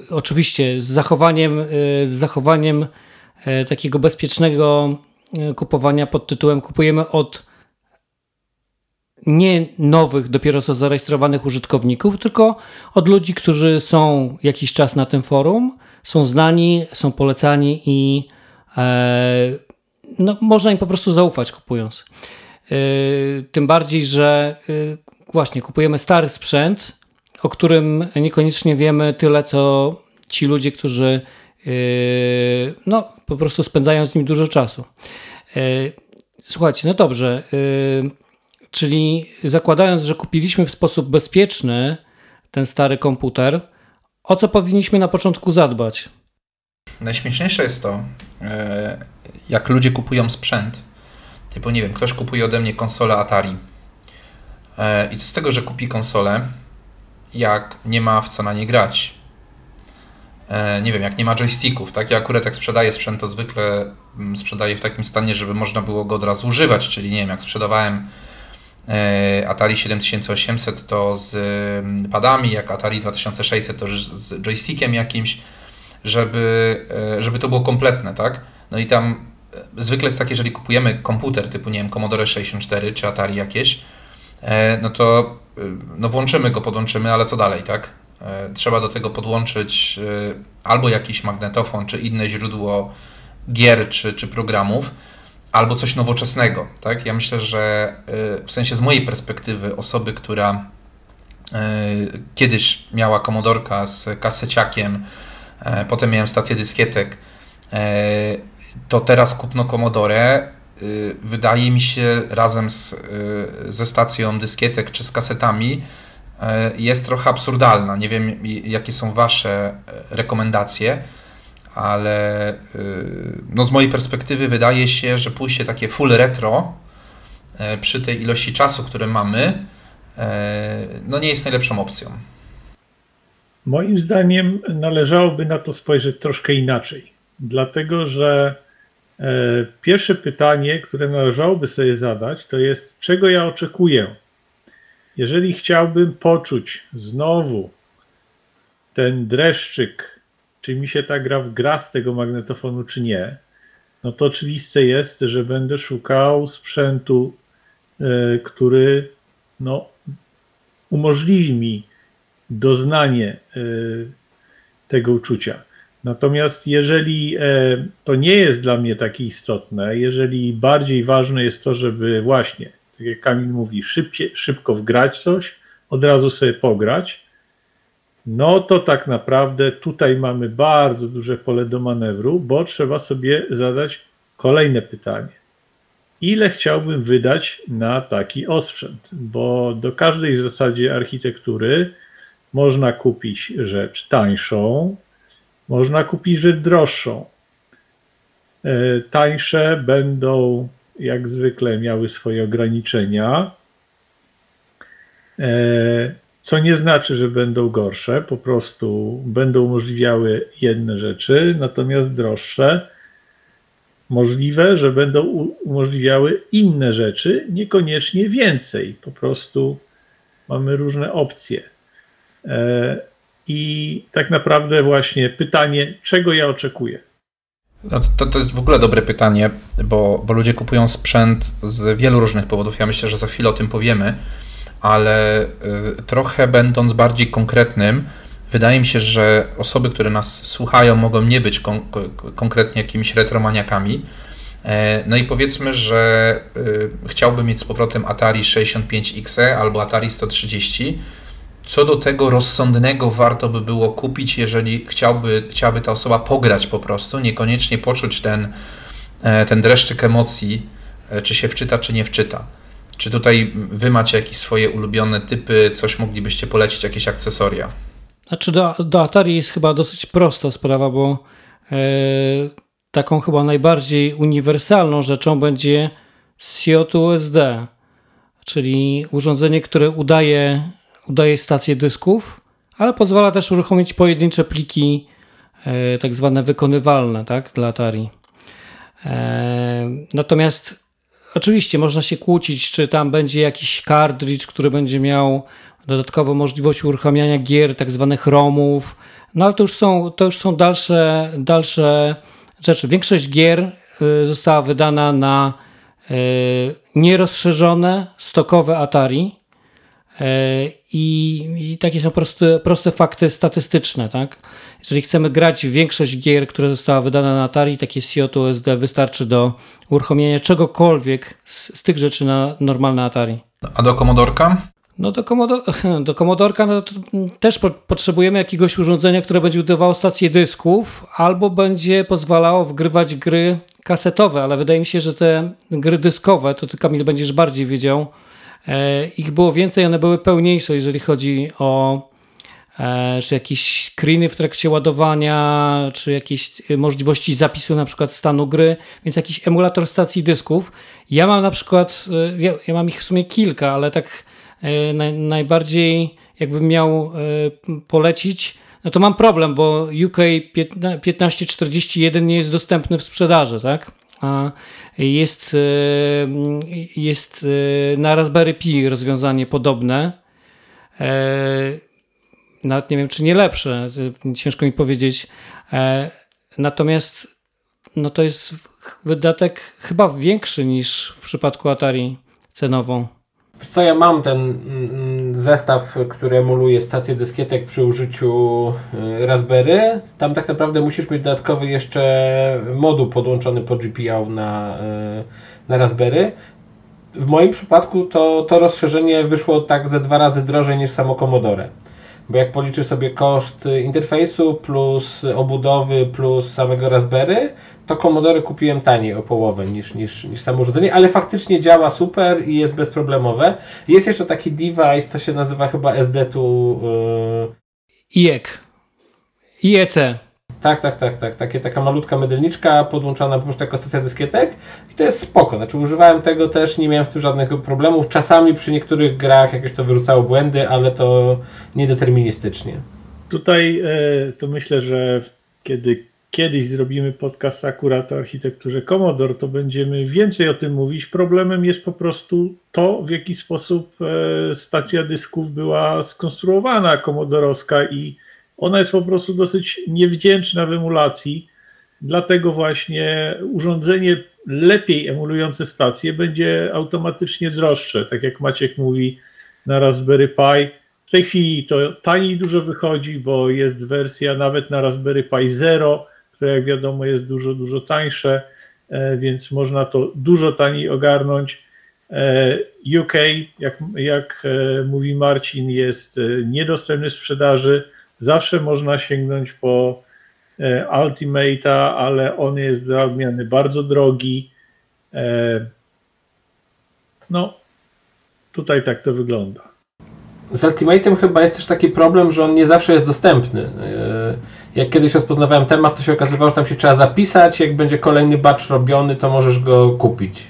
oczywiście z zachowaniem, y, z zachowaniem e, takiego bezpiecznego kupowania pod tytułem kupujemy od nie nowych, dopiero co zarejestrowanych użytkowników, tylko od ludzi, którzy są jakiś czas na tym forum, są znani, są polecani i no, można im po prostu zaufać kupując. E, tym bardziej, że e, właśnie kupujemy stary sprzęt, o którym niekoniecznie wiemy tyle, co ci ludzie, którzy no, po prostu spędzają z nim dużo czasu. Słuchajcie, no dobrze, czyli zakładając, że kupiliśmy w sposób bezpieczny ten stary komputer, o co powinniśmy na początku zadbać? Najśmieszniejsze jest to, e, jak ludzie kupują sprzęt. Typu, nie wiem, ktoś kupuje ode mnie konsolę Atari. E, I co z tego, że kupi konsolę, jak nie ma w co na nie grać? E, nie wiem, jak nie ma joysticków, tak? Ja akurat jak sprzedaję sprzęt, to zwykle mm, sprzedaję w takim stanie, żeby można było go od razu używać, czyli nie wiem, jak sprzedawałem Atari 7800 to z mm, padami, jak Atari 2600 to z joystickiem jakimś, żeby, e, żeby to było kompletne, tak? No i tam e, zwykle jest tak, jeżeli kupujemy komputer typu, nie wiem, Commodore 64 czy Atari jakieś, e, no to no włączymy go, podłączymy, ale co dalej, tak? Trzeba do tego podłączyć albo jakiś magnetofon, czy inne źródło gier, czy, czy programów, albo coś nowoczesnego, tak? Ja myślę, że w sensie z mojej perspektywy osoby, która kiedyś miała komodorka z kaseciakiem, potem miałem stację dyskietek, e, to teraz kupno Commodore e, wydaje mi się razem z, ze stacją dyskietek czy z kasetami jest trochę absurdalna. Nie wiem, jakie są Wasze rekomendacje, ale no z mojej perspektywy wydaje się, że pójście takie full retro e, przy tej ilości czasu, które mamy, e, no nie jest najlepszą opcją. Moim zdaniem należałoby na to spojrzeć troszkę inaczej, dlatego że e, pierwsze pytanie, które należałoby sobie zadać, to jest, czego ja oczekuję. Jeżeli chciałbym poczuć znowu ten dreszczyk, czy mi się ta gra gra z tego magnetofonu, czy nie, no to oczywiste jest, że będę szukał sprzętu, e, który no, umożliwi mi doznanie e, tego uczucia. Natomiast jeżeli e, to nie jest dla mnie takie istotne, jeżeli bardziej ważne jest to, żeby właśnie, tak jak Kamil mówi, szybciej, szybko wgrać coś, od razu sobie pograć, no to tak naprawdę tutaj mamy bardzo duże pole do manewru, bo trzeba sobie zadać kolejne pytanie. Ile chciałbym wydać na taki osprzęt? Bo do każdej w zasadzie architektury można kupić rzecz tańszą, można kupić rzecz droższą. E, tańsze będą jak zwykle miały swoje ograniczenia, e, co nie znaczy, że będą gorsze, po prostu będą umożliwiały jedne rzeczy, natomiast droższe możliwe, że będą umożliwiały inne rzeczy, niekoniecznie więcej. Po prostu mamy różne opcje. E, I tak naprawdę właśnie pytanie, czego ja oczekuję? No to, to jest w ogóle dobre pytanie, bo, bo ludzie kupują sprzęt z wielu różnych powodów. Ja myślę, że za chwilę o tym powiemy, ale y, trochę będąc bardziej konkretnym, wydaje mi się, że osoby, które nas słuchają, mogą nie być kon konkretnie jakimiś retromaniakami. E, no i powiedzmy, że y, chciałbym mieć z powrotem Atari 65XE albo Atari 130 co do tego rozsądnego warto by było kupić, jeżeli chciałby, chciałaby ta osoba pograć po prostu, niekoniecznie poczuć ten, e, ten dreszczyk emocji, e, czy się wczyta, czy nie wczyta. Czy tutaj wy macie jakieś swoje ulubione typy, coś moglibyście polecić, jakieś akcesoria? Znaczy do, do Atari jest chyba dosyć prosta sprawa, bo e, taką chyba najbardziej uniwersalną rzeczą będzie SIOT USD, czyli urządzenie, które udaje udaje stację dysków, ale pozwala też uruchomić pojedyncze pliki, e, tak zwane wykonywalne, tak, dla Atari. E, natomiast oczywiście można się kłócić, czy tam będzie jakiś cartridge, który będzie miał dodatkowo możliwość uruchamiania gier, tak zwanych ROMów, no ale to już są, to już są dalsze, dalsze rzeczy. Większość gier e, została wydana na nierozszerzone, stokowe Atari, I, I, takie są proste, proste fakty statystyczne. Tak? Jeżeli chcemy grać w większość gier, które została wydana na Atari, takie COT USD wystarczy do uruchomienia czegokolwiek z, z tych rzeczy na normalne Atari. A do Commodorka? No do, Commodore, do Commodorka no też po, potrzebujemy jakiegoś urządzenia, które będzie udawało stację dysków albo będzie pozwalało wgrywać gry kasetowe, ale wydaje mi się, że te gry dyskowe, to ty Kamil będziesz bardziej wiedział, E, ich było więcej, one były pełniejsze, jeżeli chodzi o e, czy jakieś screeny w trakcie ładowania, czy jakieś możliwości zapisu na przykład stanu gry, więc jakiś emulator stacji dysków. Ja mam na przykład, e, ja, ja mam ich w sumie kilka, ale tak naj, najbardziej jakbym miał polecić, no to mam problem, bo UK 1541 nie jest dostępny w sprzedaży, tak? Jest, e, jest e, na Raspberry Pi rozwiązanie podobne. E, nawet nie wiem, czy nie lepsze, ciężko mi powiedzieć. Natomiast no to jest wydatek chyba większy niż w przypadku Atari cenowo. Co ja mam ten mm, zestaw, który emuluje stację dyskietek przy użyciu y, Raspberry. Tam tak naprawdę musisz mieć dodatkowy jeszcze moduł podłączony po GPU na, y, na Raspberry. W moim przypadku to, to rozszerzenie wyszło tak ze dwa razy drożej niż samo Commodore. Bo jak policzysz sobie koszt interfejsu plus obudowy plus samego Raspberry, to Commodore kupiłem taniej o połowę niż, niż, niż samo urządzenie, ale faktycznie działa super i jest bezproblemowe. Jest jeszcze taki device, co się nazywa chyba SD tu... Yy... IEC. IEC. Tak, tak, tak, tak. Takie, taka malutka mydelniczka podłączona po prostu jako stacja dyskietek i to jest spoko. Znaczy używałem tego też, nie miałem z tym żadnych problemów. Czasami przy niektórych grach jakieś to wyrzucało błędy, ale to niedeterministycznie. Tutaj e, to myślę, że kiedy kiedyś zrobimy podcast akurat o architekturze Commodore, to będziemy więcej o tym mówić. Problemem jest po prostu to, w jaki sposób e, stacja dysków była skonstruowana komodorowska i ona jest po prostu dosyć niewdzięczna w emulacji. Dlatego właśnie urządzenie lepiej emulujące stację będzie automatycznie droższe. Tak jak Maciek mówi na Raspberry Pi. W tej chwili to taniej dużo wychodzi, bo jest wersja nawet na Raspberry Pi Zero, które jak wiadomo jest dużo, dużo tańsze, e, więc można to dużo taniej ogarnąć. E, UK, jak, jak e, mówi Marcin, jest niedostępny w sprzedaży. Zawsze można sięgnąć po Ultimate'a, ale on jest dla odmiany bardzo drogi. No, tutaj tak to wygląda. Z Ultimate'em chyba jest też taki problem, że on nie zawsze jest dostępny jak kiedyś rozpoznawałem temat, to się okazywało, że tam się trzeba zapisać, jak będzie kolejny batch robiony, to możesz go kupić.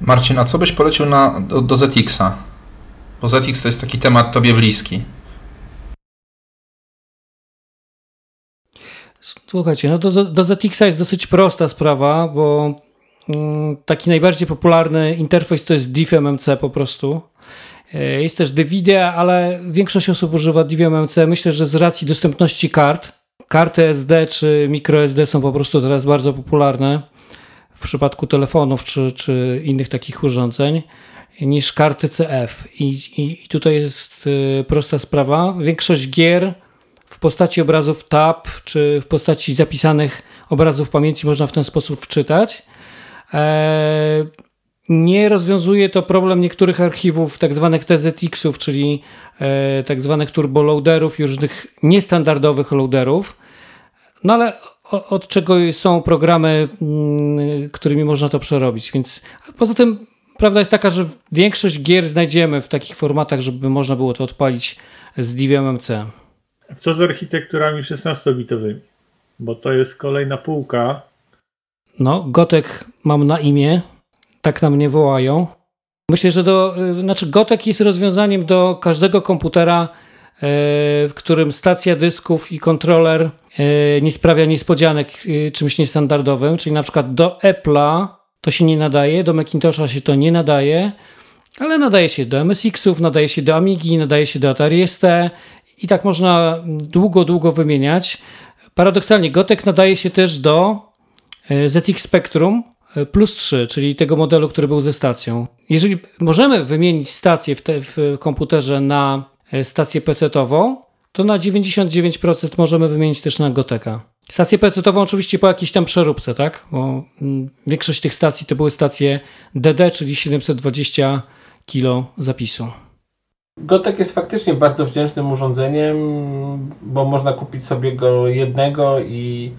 Marcin, a co byś polecił na, do, do ZX-a? Bo ZX to jest taki temat tobie bliski. Słuchajcie, no do, do, ZX-a jest dosyć prosta sprawa, bo mm, taki najbardziej popularny interfejs to jest DiffMMC po prostu. E, jest też DVIDIA, ale większość osób używa DiffMMC. Myślę, że z racji dostępności kart Karty SD czy microSD są po prostu teraz bardzo popularne w przypadku telefonów czy, czy innych takich urządzeń niż karty CF. I, i, I, tutaj jest y, prosta sprawa. Większość gier w postaci obrazów tab czy w postaci zapisanych obrazów pamięci można w ten sposób wczytać. E, nie rozwiązuje to problem niektórych archiwów, tak zwanych TZX-ów, czyli e, tak zwanych turboloaderów i różnych niestandardowych loaderów. No ale od czego są programy, mm, którymi można to przerobić. Więc poza tym prawda jest taka, że większość gier znajdziemy w takich formatach, żeby można było to odpalić z DVMMC. Co z architekturami 16-bitowymi? Bo to jest kolejna półka. No, Gotek mam na imię, tak na mnie wołają. Myślę, że do, y, znaczy Gotek jest rozwiązaniem do każdego komputera, y, w którym stacja dysków i kontroler y, nie sprawia niespodzianek czymś niestandardowym, czyli na przykład do Apple'a to się nie nadaje, do Macintosha się to nie nadaje, ale nadaje się do MSX-ów, nadaje się do Amigi, nadaje się do Atari ST i tak można długo, długo wymieniać. Paradoksalnie Gotek nadaje się też do ZX Spectrum, E, plus 3, czyli tego modelu, który był ze stacją. Jeżeli możemy wymienić stację w, te, w komputerze na e, stację PC-ową, to na 99% możemy wymienić też na Goteka. Stację PC-ową oczywiście po jakiejś tam przeróbce, tak? Bo mm, większość tych stacji to były stacje DD, czyli 720 kg zapisu. Gotek jest faktycznie bardzo wdzięcznym urządzeniem, bo można kupić sobie go jednego i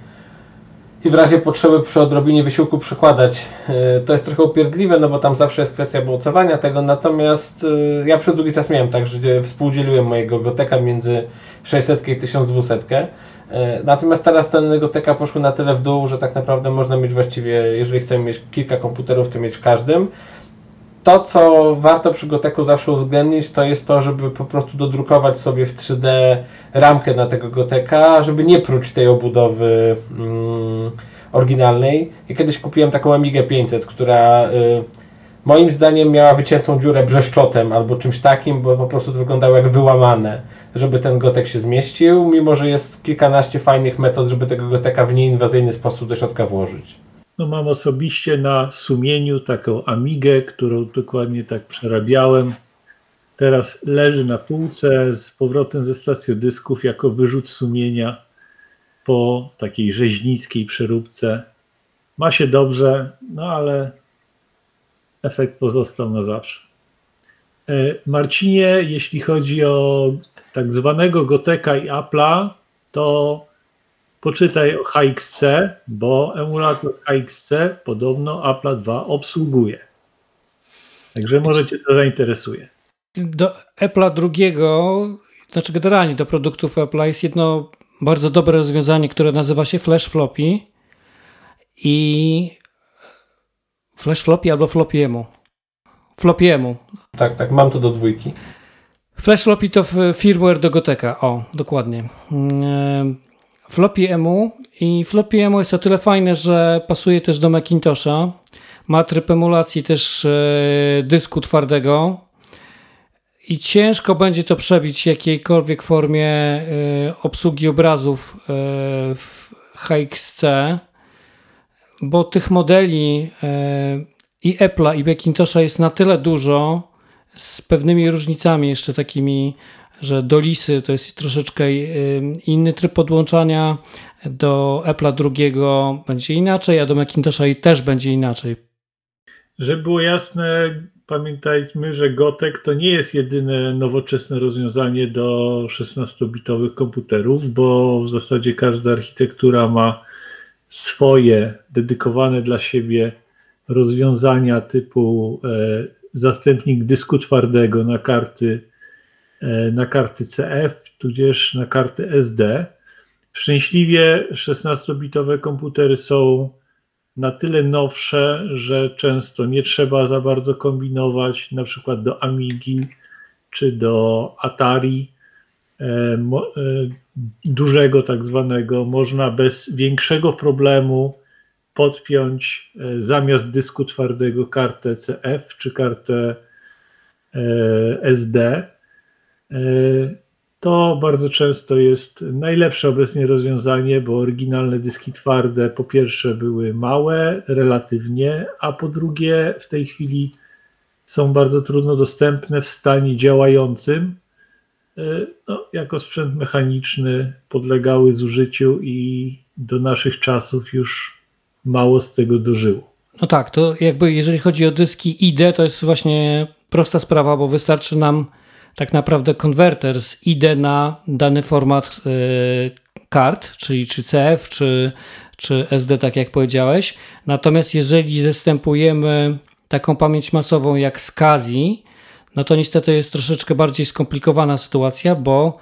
i w razie potrzeby przy odrobinie wysiłku przykładać. E, to jest trochę upierdliwe, no bo tam zawsze jest kwestia mocowania tego, natomiast e, ja przez długi czas miałem tak, że współdzieliłem mojego Goteka między 600 i 1200. E, natomiast teraz ten Goteka poszły na tyle w dół, że tak naprawdę można mieć właściwie, jeżeli chcemy mieć kilka komputerów, to mieć w każdym. To, co warto przy Goteku zawsze uwzględnić, to jest to, żeby po prostu dodrukować sobie w 3D ramkę na tego Goteka, żeby nie próć tej obudowy mm, oryginalnej. Ja kiedyś kupiłem taką Amigę 500, która y, moim zdaniem miała wyciętą dziurę brzeszczotem albo czymś takim, bo po prostu to wyglądało jak wyłamane, żeby ten Gotek się zmieścił, mimo że jest kilkanaście fajnych metod, żeby tego Goteka w nieinwazyjny sposób do środka włożyć. No mam osobiście na sumieniu taką Amigę, którą dokładnie tak przerabiałem. Teraz leży na półce z powrotem ze stacją dysków jako wyrzut sumienia po takiej rzeźnickiej przeróbce. Ma się dobrze, no ale efekt pozostał na zawsze. E, Marcinie, jeśli chodzi o tak zwanego Goteka i Apple'a, to Poczytaj o HXC, bo emulator HXC podobno Apple 2 obsługuje. Także może Cię to zainteresuje. Do Apple'a drugiego, znaczy generalnie do produktów Apple'a jest jedno bardzo dobre rozwiązanie, które nazywa się Flash Floppy i Flash Floppy albo Flopiemu. Flopiemu. Tak, tak, mam to do dwójki. Flash Floppy to firmware do Goteka. O, dokładnie. Mm, Floppy EMU i Floppy EMU jest o tyle fajne, że pasuje też do Macintosha. Ma tryb emulacji też e, dysku twardego i ciężko będzie to przebić w jakiejkolwiek formie e, obsługi obrazów e, w HXC, bo tych modeli i Apple'a i Macintosha jest na tyle dużo, z pewnymi różnicami jeszcze takimi że do Lisy to jest troszeczkę inny tryb podłączania, do Apple'a drugiego będzie inaczej, a do Macintosha też będzie inaczej. Żeby było jasne, pamiętajmy, że Gotek to nie jest jedyne nowoczesne rozwiązanie do 16-bitowych komputerów, bo w zasadzie każda architektura ma swoje dedykowane dla siebie rozwiązania typu e, zastępnik dysku twardego na karty na karty CF, tudzież na karty SD. Szczęśliwie 16-bitowe komputery są na tyle nowsze, że często nie trzeba za bardzo kombinować, na przykład do Amigi czy do Atari e, e, dużego tak zwanego, można bez większego problemu podpiąć zamiast dysku twardego kartę CF czy kartę SD to bardzo często jest najlepsze obecnie rozwiązanie, bo oryginalne dyski twarde po pierwsze były małe relatywnie, a po drugie w tej chwili są bardzo trudno dostępne w stanie działającym. No, jako sprzęt mechaniczny podlegały zużyciu i do naszych czasów już mało z tego dożyło. No tak, to jakby jeżeli chodzi o dyski ID, to jest właśnie prosta sprawa, bo wystarczy nam tak naprawdę konwerter z ID na dany format y, kart, czyli czy CF, czy, czy SD, tak jak powiedziałeś. Natomiast jeżeli zastępujemy taką pamięć masową jak SCSI, no to niestety jest troszeczkę bardziej skomplikowana sytuacja, bo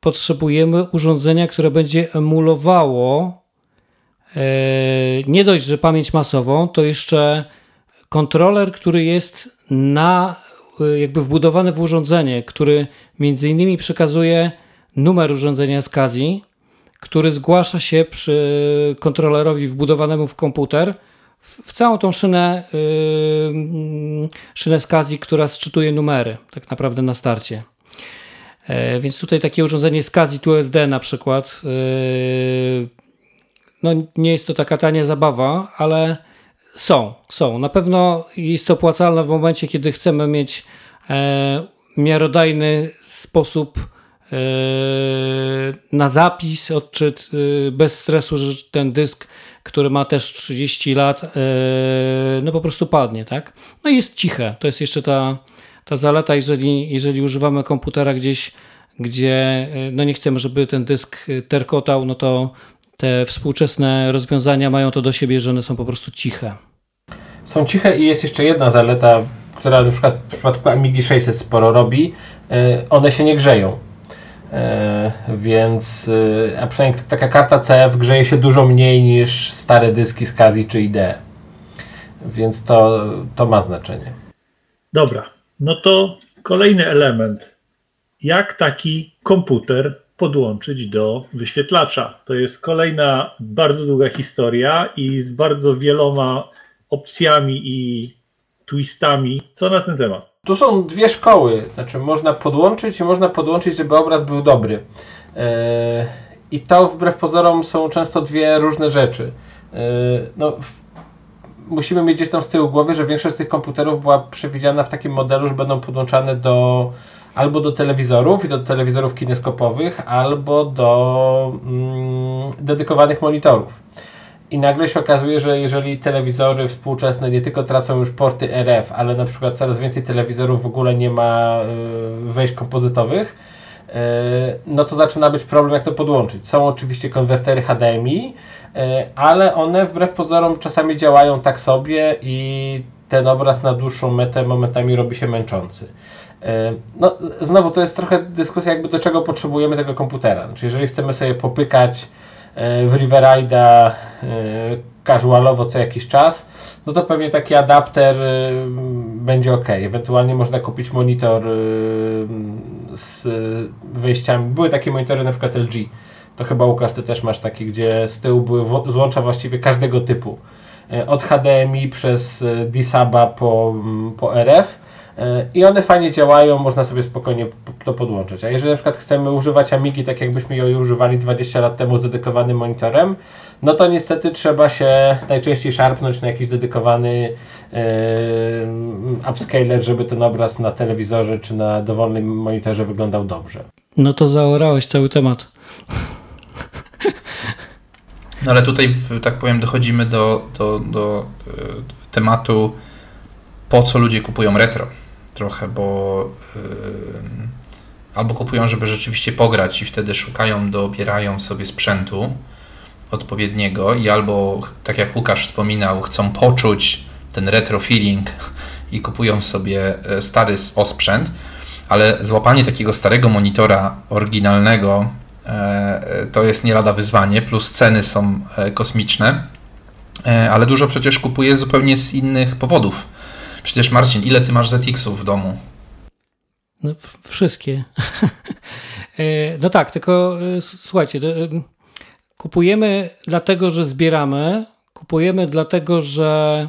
potrzebujemy urządzenia, które będzie emulowało y, nie dość, że pamięć masową, to jeszcze kontroler, który jest na jakby wbudowany w urządzenie, który między innymi przekazuje numer urządzenia SCSI, który zgłasza się przy kontrolerowi wbudowanemu w komputer w całą tą szynę, yy, szynę SCSI, która sczytuje numery tak naprawdę na starcie. E, więc tutaj takie urządzenie SCSI USD na przykład, yy, no nie jest to taka tania zabawa, ale są, są. Na pewno jest to opłacalne w momencie, kiedy chcemy mieć e, miarodajny sposób e, na zapis, odczyt e, bez stresu, że ten dysk, który ma też 30 lat, e, no po prostu padnie, tak? No i jest ciche. To jest jeszcze ta, ta zaleta, jeżeli, jeżeli używamy komputera gdzieś, gdzie e, no nie chcemy, żeby ten dysk terkotał, no to te współczesne rozwiązania mają to do siebie, że one są po prostu ciche. Są ciche i jest jeszcze jedna zaleta, która na przykład w przypadku Amigi 600 sporo robi. E, one się nie grzeją. E, więc, e, a przynajmniej taka karta CF grzeje się dużo mniej niż stare dyski z Kazi czy IDE. Więc to, to ma znaczenie. Dobra, no to kolejny element. Jak taki komputer podłączyć do wyświetlacza. To jest kolejna bardzo długa historia i z bardzo wieloma opcjami i twistami. Co na ten temat? Tu są dwie szkoły. Znaczy, można podłączyć i można podłączyć, żeby obraz był dobry. E, I to wbrew pozorom są często dwie różne rzeczy. E, no, musimy mieć gdzieś tam z tyłu głowy, że większość z tych komputerów była przewidziana w takim modelu, że będą podłączane do albo do telewizorów i do telewizorów kineskopowych, albo do mm, dedykowanych monitorów. I nagle się okazuje, że jeżeli telewizory współczesne nie tylko tracą już porty RF, ale na przykład coraz więcej telewizorów w ogóle nie ma y, wejść kompozytowych, y, no to zaczyna być problem, jak to podłączyć. Są oczywiście konwertery HDMI, y, ale one wbrew pozorom czasami działają tak sobie i ten obraz na dłuższą metę momentami robi się męczący. No, znowu to jest trochę dyskusja, jakby do czego potrzebujemy tego komputera. Znaczy, jeżeli chcemy sobie popykać w Riverida casualowo co jakiś czas, no to pewnie taki adapter będzie ok. Ewentualnie można kupić monitor z wyjściami. Były takie monitory na przykład LG. To chyba Łukasz, ty też masz taki, gdzie z tyłu były złącza właściwie każdego typu. E, od HDMI przez e, D-Suba po, po RF e, i one fajnie działają, można sobie spokojnie to podłączyć. A jeżeli na przykład chcemy używać Amigi tak jakbyśmy ją używali 20 lat temu z dedykowanym monitorem, no to niestety trzeba się najczęściej szarpnąć na jakiś dedykowany yy, upscaler, żeby ten obraz na telewizorze czy na dowolnym monitorze wyglądał dobrze. No to zaorałeś cały temat. No ale tutaj, tak powiem, dochodzimy do, do, do e, tematu, po co ludzie kupują retro. Trochę, bo yy, albo kupują, żeby rzeczywiście pograć i wtedy szukają, dobierają sobie sprzętu odpowiedniego i albo, tak jak Łukasz wspominał, chcą poczuć ten retro feeling i kupują sobie e, stary osprzęt, ale złapanie takiego starego monitora oryginalnego E, to jest nie lada wyzwanie, plus ceny są e, kosmiczne, e, ale dużo przecież kupuję zupełnie z innych powodów. Przecież Marcin, ile ty masz ZX-ów w domu? No, wszystkie. no tak, tylko słuchajcie, kupujemy dlatego, że zbieramy, kupujemy dlatego, że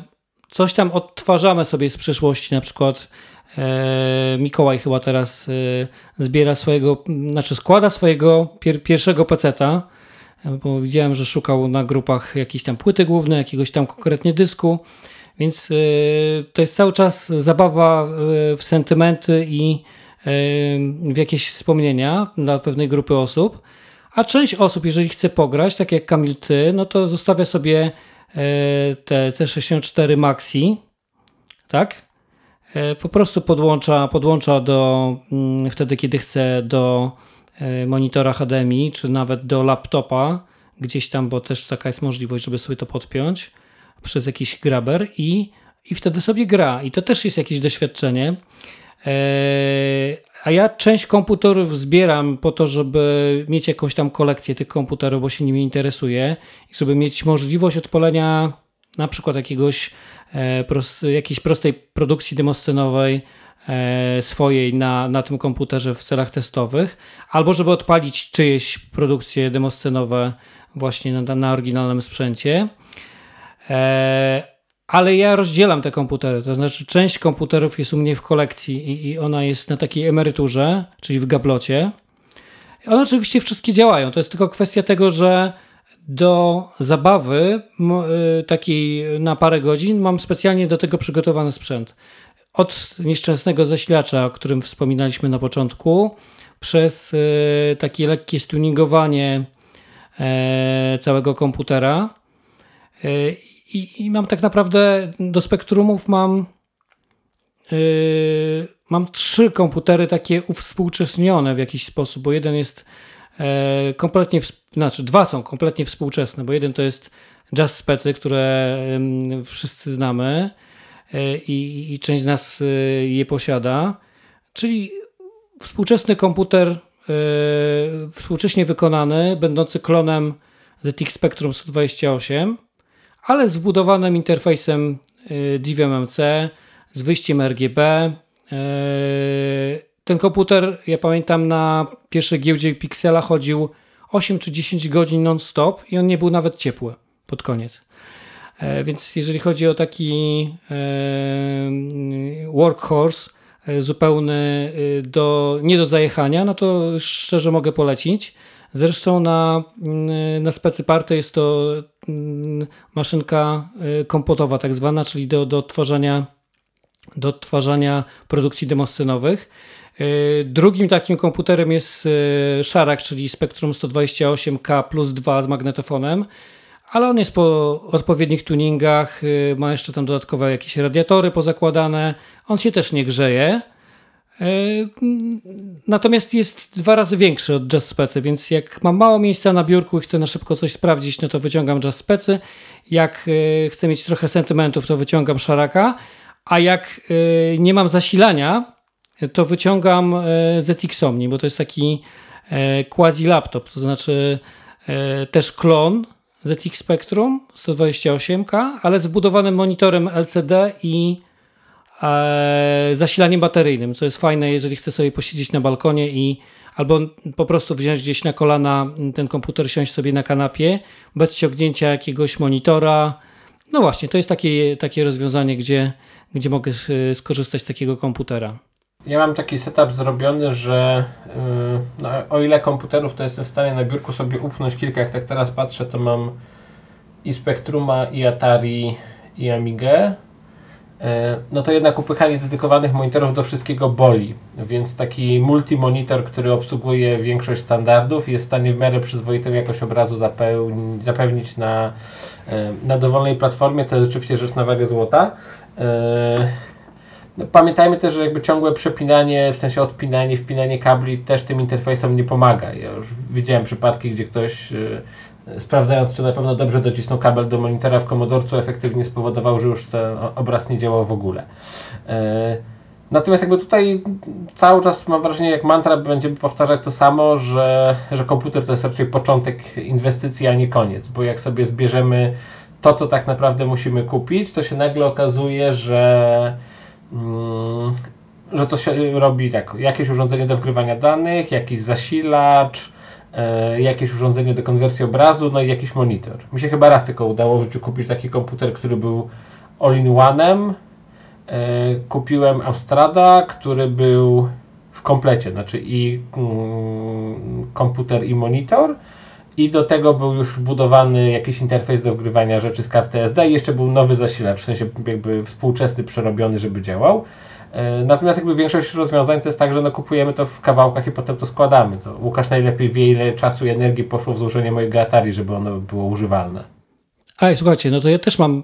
coś tam odtwarzamy sobie z przeszłości, na przykład E, Mikołaj chyba teraz e, zbiera swojego, znaczy składa swojego pier pierwszego peceta, e, bo widziałem, że szukał na grupach jakiejś tam płyty głównej, jakiegoś tam konkretnie dysku, więc to jest cały czas zabawa w sentymenty i w jakieś wspomnienia dla pewnej grupy osób. A część osób, jeżeli chce pograć, tak jak Kamil ty, no to zostawia sobie te C64 Maxi, tak? Po prostu podłącza, podłącza do, mm, wtedy kiedy chce do monitora HDMI, czy nawet do laptopa, gdzieś tam, bo też taka jest możliwość, żeby sobie to podpiąć przez jakiś graber i, i wtedy sobie gra. I to też jest jakieś doświadczenie. E, a ja część komputerów zbieram po to, żeby mieć jakąś tam kolekcję tych komputerów, bo się nimi interesuję i żeby mieć możliwość odpalenia na przykład jakiegoś E, prost, jakiejś prostej produkcji demoscenowej e, swojej na, na tym komputerze w celach testowych, albo żeby odpalić czyjeś produkcje demoscenowe właśnie na, na oryginalnym sprzęcie. E, ale ja rozdzielam te komputery, to znaczy część komputerów jest u mnie w kolekcji i, i ona jest na takiej emeryturze, czyli w gablocie. One oczywiście wszystkie działają, to jest tylko kwestia tego, że do zabawy y, takiej na parę godzin mam specjalnie do tego przygotowany sprzęt. Od nieszczęsnego zasilacza, o którym wspominaliśmy na początku, przez y, takie lekkie stuningowanie e, całego komputera. I, I, mam tak naprawdę do spektrumów mam mam trzy komputery takie uwspółcześnione w jakiś sposób, bo jeden jest E, kompletnie, znaczy dwa są kompletnie współczesne, bo jeden to jest Jazz Specy, które wszyscy znamy e, i, i część z nas e, je posiada, czyli współczesny komputer współcześnie wykonany, będący klonem ZX Spectrum 128, ale z wbudowanym interfejsem DVM-MC, z wyjściem RGB, ten komputer, ja pamiętam, na pierwszej giełdzie Pixela chodził 8 czy 10 godzin non-stop i on nie był nawet ciepły pod koniec. E, więc jeżeli chodzi o taki e, workhorse, e, zupełny do, nie do zajechania, no to szczerze mogę polecić. Zresztą na, na jest to mm, maszynka kompotowa tak zwana, czyli do, do odtwarzania do odtwarzania produkcji demoscenowych. E, drugim takim komputerem jest e, Szarak, czyli Spectrum 128K plus 2 z magnetofonem, ale on jest po odpowiednich tuningach, ma jeszcze tam dodatkowe jakieś radiatory pozakładane, on się też nie grzeje. Natomiast jest dwa razy większy od Jazz Specy, więc jak mam mało miejsca na biurku i chcę na szybko coś sprawdzić, no to wyciągam Jazz Specy. Jak chcę mieć trochę sentymentów, to wyciągam Szaraka. A jak nie mam zasilania, to wyciągam ZX Omni, bo to jest taki quasi laptop, to znaczy też klon ZX Spectrum 128K, ale z monitorem LCD i zasilaniem bateryjnym, co jest fajne, jeżeli chcę sobie posiedzieć na balkonie i albo po prostu wziąć gdzieś na kolana ten komputer, siąść sobie na kanapie, bez ciągnięcia jakiegoś monitora. No właśnie, to jest takie, takie rozwiązanie, gdzie, gdzie mogę skorzystać z takiego komputera. Ja mam taki setup zrobiony, że yy, no, o ile komputerów to jestem w stanie na biurku sobie upchnąć kilka, jak tak teraz patrzę, to mam i Spectruma, i Atari, i Amigę. E, no to jednak upychanie dedykowanych monitorów do wszystkiego boli, więc taki multimonitor, który obsługuje większość standardów jest w stanie w miarę przyzwoitą jakość obrazu zapewnić na, e, na dowolnej platformie, to jest rzeczywiście rzecz na wagę złota. E, no, pamiętajmy też, że jakby ciągłe przepinanie, w sensie odpinanie, wpinanie kabli też tym interfejsom nie pomaga. Ja już widziałem przypadki, gdzie ktoś sprawdzając, czy na pewno dobrze docisnął kabel do monitora w komodorcu, efektywnie spowodował, że już ten obraz nie działał w ogóle. E, natomiast jakby tutaj cały czas mam wrażenie, jak mantra będziemy powtarzać to samo, że, że komputer to jest raczej początek inwestycji, a nie koniec, bo jak sobie zbierzemy to, co tak naprawdę musimy kupić, to się nagle okazuje, że mm, że to się robi tak, jakieś urządzenie do wgrywania danych, jakiś zasilacz, jakieś urządzenie do konwersji obrazu, no i jakiś monitor. Mi się chyba raz tylko udało w życiu kupić taki komputer, który był all-in-one'em. E, kupiłem Amstrada, który był w komplecie, znaczy i mm, komputer i monitor i do tego był już wbudowany jakiś interfejs do wgrywania rzeczy z karty SD i jeszcze był nowy zasilacz, w sensie jakby współczesny, przerobiony, żeby działał. E, natomiast jakby większość rozwiązań to jest tak, że no kupujemy to w kawałkach i potem to składamy. To Łukasz najlepiej wie, ile czasu i energii poszło w złożenie mojego Atari, żeby ono było używalne. A słuchajcie, no to ja też mam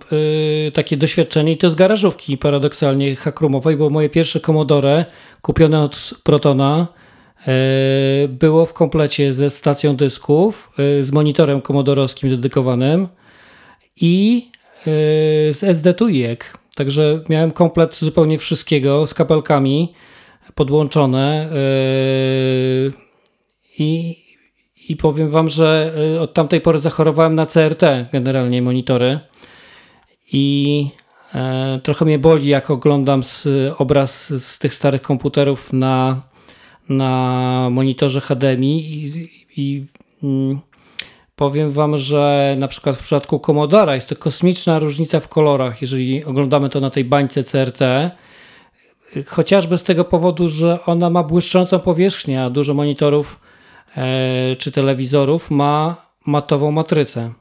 y, takie doświadczenie i to z garażówki paradoksalnie hakrumowej, bo moje pierwsze Commodore kupione od Protona y, było w komplecie ze stacją dysków, y, z monitorem komodorowskim dedykowanym i z SD2IEK Także miałem komplet zupełnie wszystkiego z kapelkami podłączone yy, i, i powiem Wam, że yy, od tamtej pory zachorowałem na CRT, generalnie monitory. I e, trochę mnie boli, jak oglądam z, obraz z tych starych komputerów na, na monitorze HDMI i, i mm, Powiem Wam, że na przykład w przypadku Commodora jest to kosmiczna różnica w kolorach, jeżeli oglądamy to na tej bańce CRT. Chociażby z tego powodu, że ona ma błyszczącą powierzchnię, a dużo monitorów e, czy telewizorów ma matową matrycę.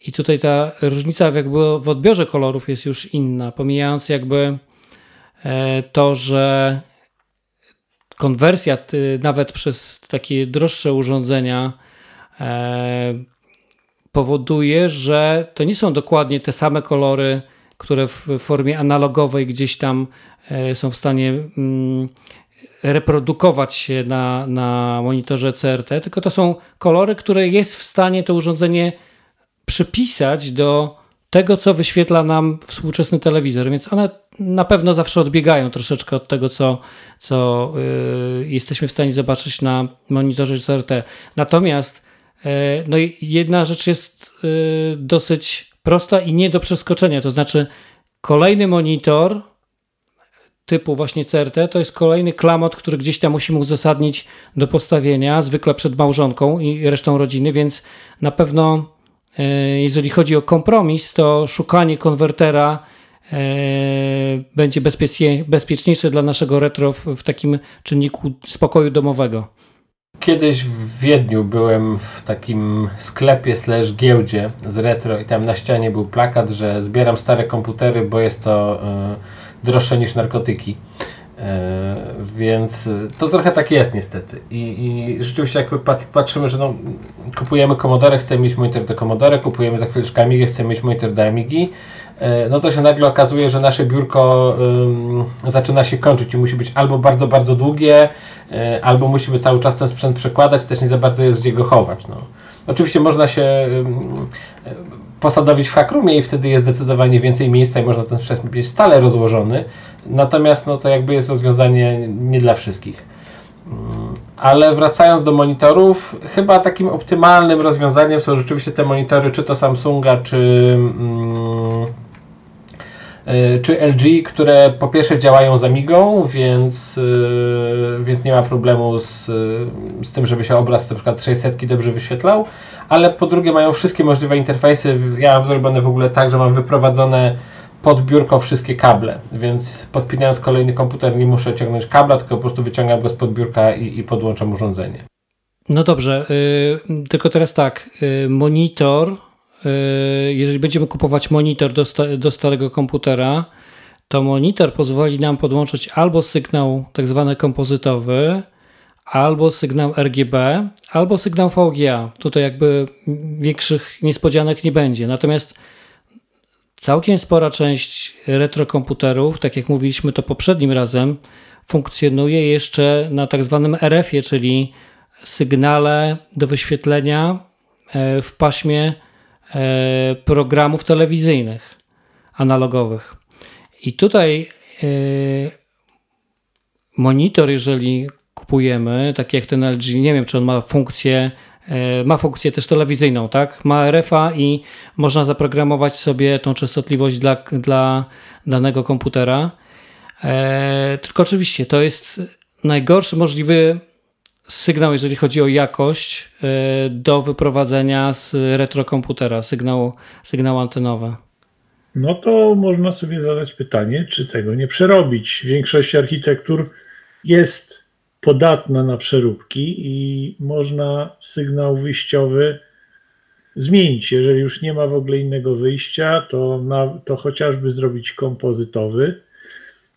I tutaj ta różnica jakby w odbiorze kolorów jest już inna, pomijając jakby e, to, że konwersja nawet przez takie droższe urządzenia powoduje, że to nie są dokładnie te same kolory, które w formie analogowej gdzieś tam e, są w stanie mm, reprodukować się na, na monitorze CRT, tylko to są kolory, które jest w stanie to urządzenie przypisać do tego, co wyświetla nam współczesny telewizor, więc one na pewno zawsze odbiegają troszeczkę od tego, co, co yy, jesteśmy w stanie zobaczyć na monitorze CRT. Natomiast E, no i jedna rzecz jest e, dosyć prosta i nie do przeskoczenia, to znaczy kolejny monitor typu właśnie CRT to jest kolejny klamot, który gdzieś tam musimy uzasadnić do postawienia, zwykle przed małżonką i resztą rodziny, więc na pewno e, jeżeli chodzi o kompromis, to szukanie konwertera będzie bezpieczniejsze dla naszego retro w takim czynniku spokoju domowego kiedyś w Wiedniu byłem w takim sklepie slash giełdzie z retro i tam na ścianie był plakat, że zbieram stare komputery, bo jest to y, droższe niż narkotyki. Y, więc to trochę tak jest niestety. I, i rzeczywiście jak patrzymy, że no, kupujemy Commodore, chcemy mieć monitor do Commodore, kupujemy za chwileczkę Amigę, chcemy mieć monitor do Amigi, y, no to się nagle okazuje, że nasze biurko zaczyna się kończyć i musi być albo bardzo, bardzo długie, e, albo musimy cały czas ten sprzęt przekładać, też nie za bardzo jest gdzie go chować. No. Oczywiście można się posadowić w hackroomie i wtedy jest zdecydowanie więcej miejsca i można ten sprzęt mieć stale rozłożony, natomiast no, to jakby jest rozwiązanie nie dla wszystkich. Mm, ale wracając do monitorów, chyba takim optymalnym rozwiązaniem są rzeczywiście te monitory, czy to Samsunga, czy, mm, czy LG, które po pierwsze działają z Amigą, więc, y, więc nie ma problemu z, z tym, żeby się obraz na przykład 600 dobrze wyświetlał, ale po drugie mają wszystkie możliwe interfejsy. Ja mam zrobione w ogóle tak, że mam wyprowadzone pod biurko wszystkie kable, więc podpinając kolejny komputer nie muszę ciągnąć kabla, tylko po prostu wyciągam go z podbiórka i, i podłączam urządzenie. No dobrze, yy, tylko teraz tak, yy, monitor, jeżeli będziemy kupować monitor do, sta do starego komputera, to monitor pozwoli nam podłączyć albo sygnał tak zwany kompozytowy, albo sygnał RGB, albo sygnał VGA. Tutaj jakby większych niespodzianek nie będzie. Natomiast Całkiem spora część retrokomputerów, tak jak mówiliśmy to poprzednim razem, funkcjonuje jeszcze na tak zwanym RF-ie, czyli sygnale do wyświetlenia e, w paśmie programów telewizyjnych analogowych. I tutaj e, monitor, jeżeli kupujemy, tak jak ten LG, nie wiem czy on ma funkcję E, ma funkcję też telewizyjną, tak? Ma RFA i można zaprogramować sobie tą częstotliwość dla, dla danego komputera. E, tylko oczywiście to jest najgorszy możliwy sygnał, jeżeli chodzi o jakość e, do wyprowadzenia z retrokomputera, sygnał, sygnał antenowy. No to można sobie zadać pytanie, czy tego nie przerobić. Większość architektur jest podatna na przeróbki i można sygnał wyjściowy zmienić. Jeżeli już nie ma w ogóle innego wyjścia, to, na, to chociażby zrobić kompozytowy.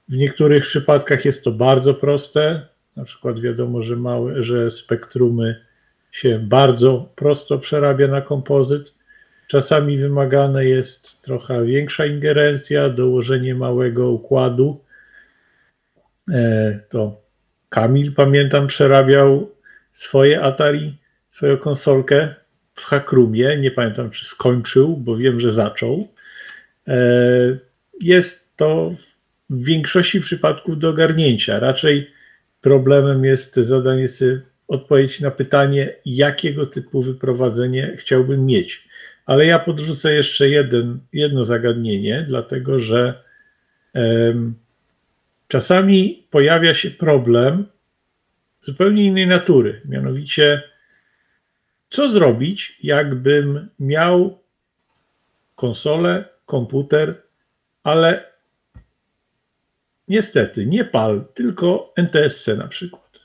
W niektórych przypadkach jest to bardzo proste. Na przykład wiadomo, że, małe, że spektrumy się bardzo prosto przerabia na kompozyt. Czasami wymagane jest trochę większa ingerencja, dołożenie małego układu. E, to Kamil, pamiętam, przerabiał swoje Atari, swoją konsolkę w Hackroomie. Nie pamiętam, czy skończył, bo wiem, że zaczął. E, jest to w większości przypadków do ogarnięcia. Raczej problemem jest zadanie sobie odpowiedź na pytanie, jakiego typu wyprowadzenie chciałbym mieć. Ale ja podrzucę jeszcze jeden, jedno zagadnienie, dlatego że um, czasami pojawia się problem zupełnie innej natury. Mianowicie, co zrobić, jakbym miał konsolę, komputer, ale niestety nie PAL, tylko NTSC na przykład.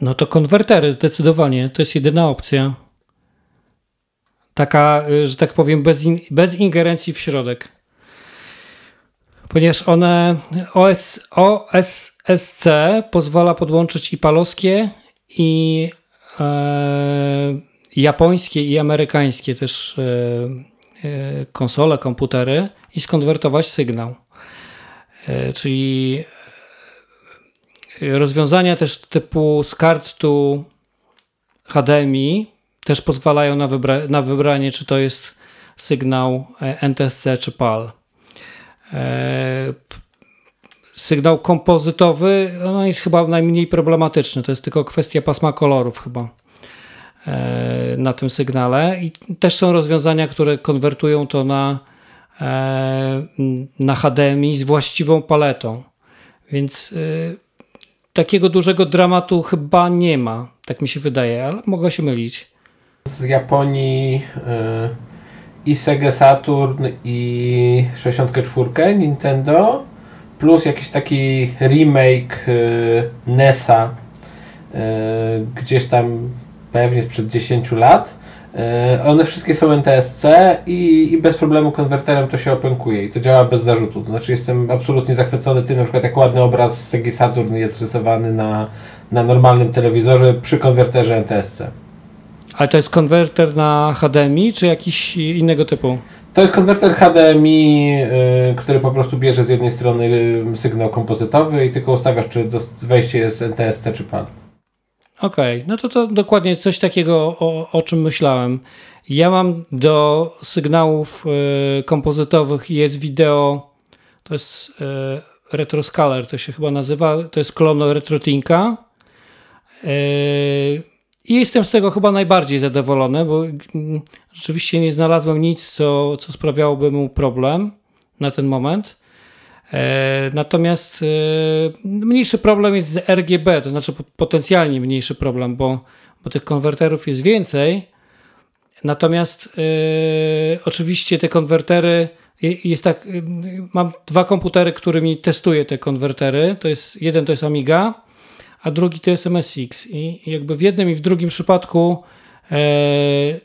No to konwertery zdecydowanie, to jest jedyna opcja. Taka, y, że tak powiem, bez, in, bez ingerencji w środek ponieważ one OS, OSSC pozwala podłączyć i palowskie, i e, japońskie, i amerykańskie też e, e, konsole, komputery i skonwertować sygnał. E, czyli rozwiązania też typu z kartu HDMI też pozwalają na, wybra na wybranie, czy to jest sygnał e, NTSC czy PAL. E, sygnał kompozytowy no jest chyba najmniej problematyczny. To jest tylko kwestia pasma kolorów chyba e, na tym sygnale. I też są rozwiązania, które konwertują to na, e, na HDMI z właściwą paletą. Więc takiego dużego dramatu chyba nie ma, tak mi się wydaje, ale mogę się mylić. Z Japonii i Sega Saturn i 64 Nintendo plus jakiś taki remake NESa gdzieś tam pewnie sprzed 10 lat. Y, one wszystkie są NTSC i, i, bez problemu konwerterem to się opękuje i to działa bez zarzutu. To znaczy jestem absolutnie zachwycony tym, na przykład jak ładny obraz Sega Saturn jest rysowany na, na normalnym telewizorze przy konwerterze NTSC. Ale to jest konwerter na HDMI, czy jakiś innego typu? To jest konwerter HDMI, y, który po prostu bierze z jednej strony sygnał kompozytowy i tylko ustawiasz, czy wejście jest NTSC czy PAL. Okej, okay. no to to dokładnie coś takiego, o, o czym myślałem. Ja mam do sygnałów y, kompozytowych jest wideo, to jest y, Retroscaler, to się chyba nazywa, to jest klon RetroTinka. Y, I jestem z tego chyba najbardziej zadowolony, bo y, rzeczywiście nie znalazłem nic, co, co sprawiałoby mu problem na ten moment. E, natomiast e, mniejszy problem jest z RGB, to znaczy potencjalnie mniejszy problem, bo, bo tych konwerterów jest więcej. Natomiast e, oczywiście te konwertery jest tak, mam dwa komputery, którymi testuję te konwertery. To jest jeden to jest Amiga, a drugi to jest MSX. I jakby w jednym i w drugim przypadku e,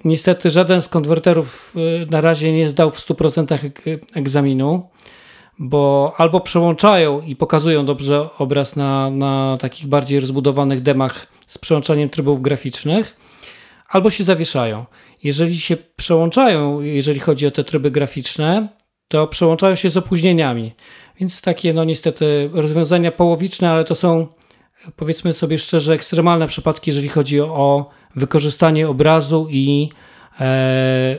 niestety żaden z konwerterów na razie nie zdał w 100% egzaminu bo albo przełączają i pokazują dobrze obraz na, na takich bardziej rozbudowanych demach z przełączaniem trybów graficznych, albo się zawieszają. Jeżeli się przełączają, jeżeli chodzi o te tryby graficzne, to przełączają się z opóźnieniami. Więc takie, no niestety, rozwiązania połowiczne, ale to są, powiedzmy sobie szczerze, ekstremalne przypadki, jeżeli chodzi o wykorzystanie obrazu i e,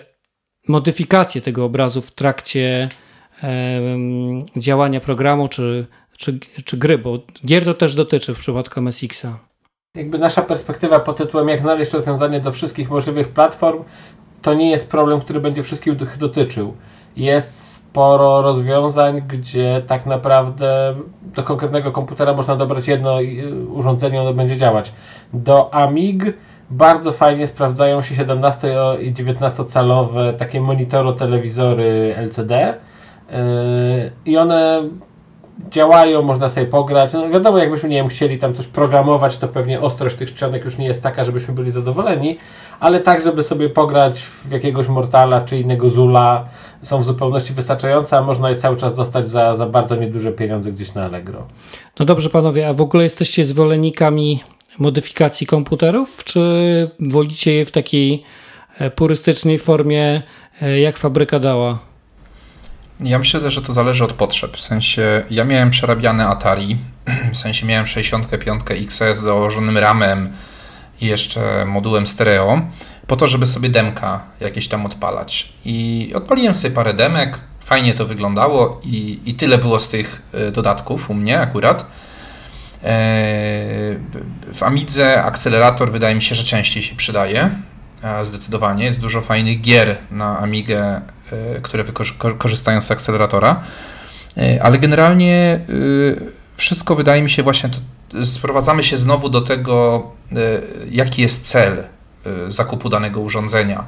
modyfikację tego obrazu w trakcie działania programu czy, czy, czy gry, bo gier to też dotyczy w przypadku MSX-a. Jakby nasza perspektywa pod tytułem jak znaleźć rozwiązanie do wszystkich możliwych platform, to nie jest problem, który będzie wszystkich dotyczył. Jest sporo rozwiązań, gdzie tak naprawdę do konkretnego komputera można dobrać jedno urządzenie, ono będzie działać. Do Amig bardzo fajnie sprawdzają się 17 i 19 calowe takie monitoro telewizory LCD, i one działają, można sobie pograć. No wiadomo, jakbyśmy, nie wiem, chcieli tam coś programować, to pewnie ostrość tych czcionek już nie jest taka, żebyśmy byli zadowoleni, ale tak, żeby sobie pograć w jakiegoś Mortala czy innego Zula są w zupełności wystarczające, a można je cały czas dostać za, za bardzo nieduże pieniądze gdzieś na Allegro. No dobrze panowie, a w ogóle jesteście zwolennikami modyfikacji komputerów, czy wolicie je w takiej e, purystycznej formie, e, jak fabryka dała? Ja myślę, że to zależy od potrzeb. W sensie, ja miałem przerabiane Atari, w sensie miałem 65 XS z dołożonym ramem i jeszcze modułem stereo, po to, żeby sobie demka jakieś tam odpalać. I odpaliłem sobie parę demek, fajnie to wyglądało i, i tyle było z tych e, dodatków u mnie akurat. E, w Amidze akcelerator wydaje mi się, że częściej się przydaje. Zdecydowanie. Jest dużo fajnych gier na Amigę które korzystają z akceleratora. E, ale generalnie e, wszystko wydaje mi się właśnie, sprowadzamy się znowu do tego, jaki jest cel zakupu danego urządzenia.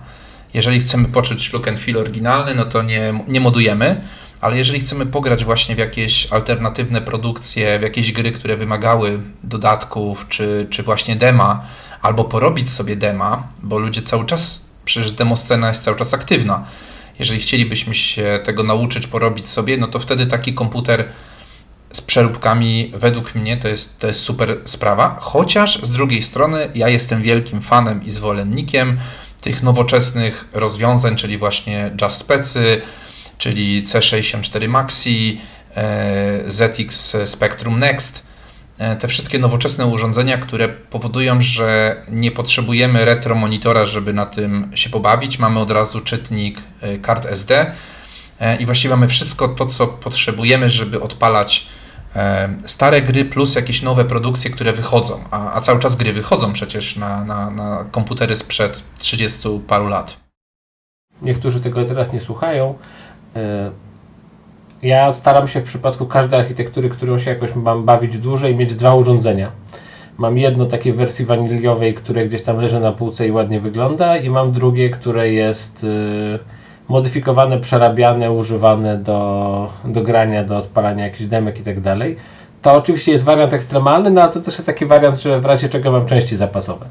Jeżeli chcemy poczuć look and feel oryginalny, no to nie, nie modujemy, ale jeżeli chcemy pograć właśnie w jakieś alternatywne produkcje, w jakieś gry, które wymagały dodatków, czy, czy właśnie dema, albo porobić sobie dema, bo ludzie cały czas, przecież demoscena jest cały czas aktywna, jeżeli chcielibyśmy się tego nauczyć, porobić sobie, no to wtedy taki komputer z przeróbkami według mnie to jest, to jest super sprawa. Chociaż z drugiej strony ja jestem wielkim fanem i zwolennikiem tych nowoczesnych rozwiązań, czyli właśnie Just Specy, czyli C64 Maxi, e, ZX Spectrum Next te wszystkie nowoczesne urządzenia, które powodują, że nie potrzebujemy retro monitora, żeby na tym się pobawić. Mamy od razu czytnik e, kart SD e, i właściwie mamy wszystko to, co potrzebujemy, żeby odpalać stare gry plus jakieś nowe produkcje, które wychodzą, a, a cały czas gry wychodzą przecież na, na, na komputery sprzed 30 paru lat. Niektórzy tego teraz nie słuchają. Ja staram się w przypadku każdej architektury, którą się jakoś mam bawić dłużej, mieć dwa urządzenia. Mam jedno takie w wersji waniliowej, które gdzieś tam leży na półce i ładnie wygląda i mam drugie, które jest y, modyfikowane, przerabiane, używane do, do grania, do odpalania jakichś demek i tak dalej. To oczywiście jest wariant ekstremalny, no ale to też jest taki wariant, że w razie czego mam części zapasowe.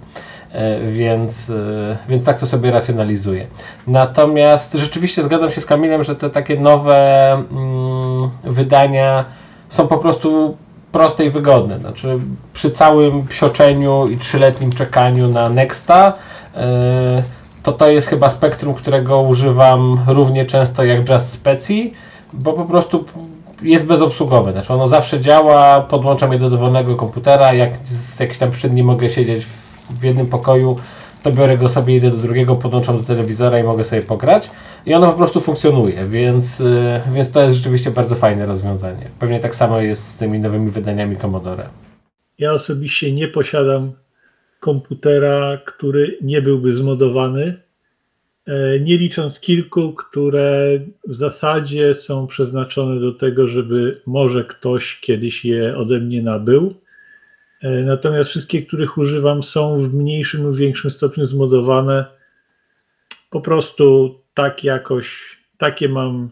E, więc, e, więc tak to sobie racjonalizuję. Natomiast rzeczywiście zgadzam się z Kamilem, że te takie nowe mm, wydania są po prostu proste i wygodne. Znaczy przy całym psioczeniu i trzyletnim czekaniu na Nexta e, to to jest chyba spektrum, którego używam równie często jak Just Speci, bo po prostu jest bezobsługowe. Znaczy ono zawsze działa, podłączam je do dowolnego komputera, jak z jakiś tam nim mogę siedzieć w jednym pokoju, to biorę go sobie, idę do drugiego, podłączam do telewizora i mogę sobie pograć. I ono po prostu funkcjonuje, więc, e, więc to jest rzeczywiście bardzo fajne rozwiązanie. Pewnie tak samo jest z tymi nowymi wydaniami Commodore. Ja osobiście nie posiadam komputera, który nie byłby zmodowany, nie licząc kilku, które w zasadzie są przeznaczone do tego, żeby może ktoś kiedyś je ode mnie nabył. E, natomiast wszystkie, których używam, są w mniejszym lub większym stopniu zmodowane. Po prostu tak jakoś, takie mam,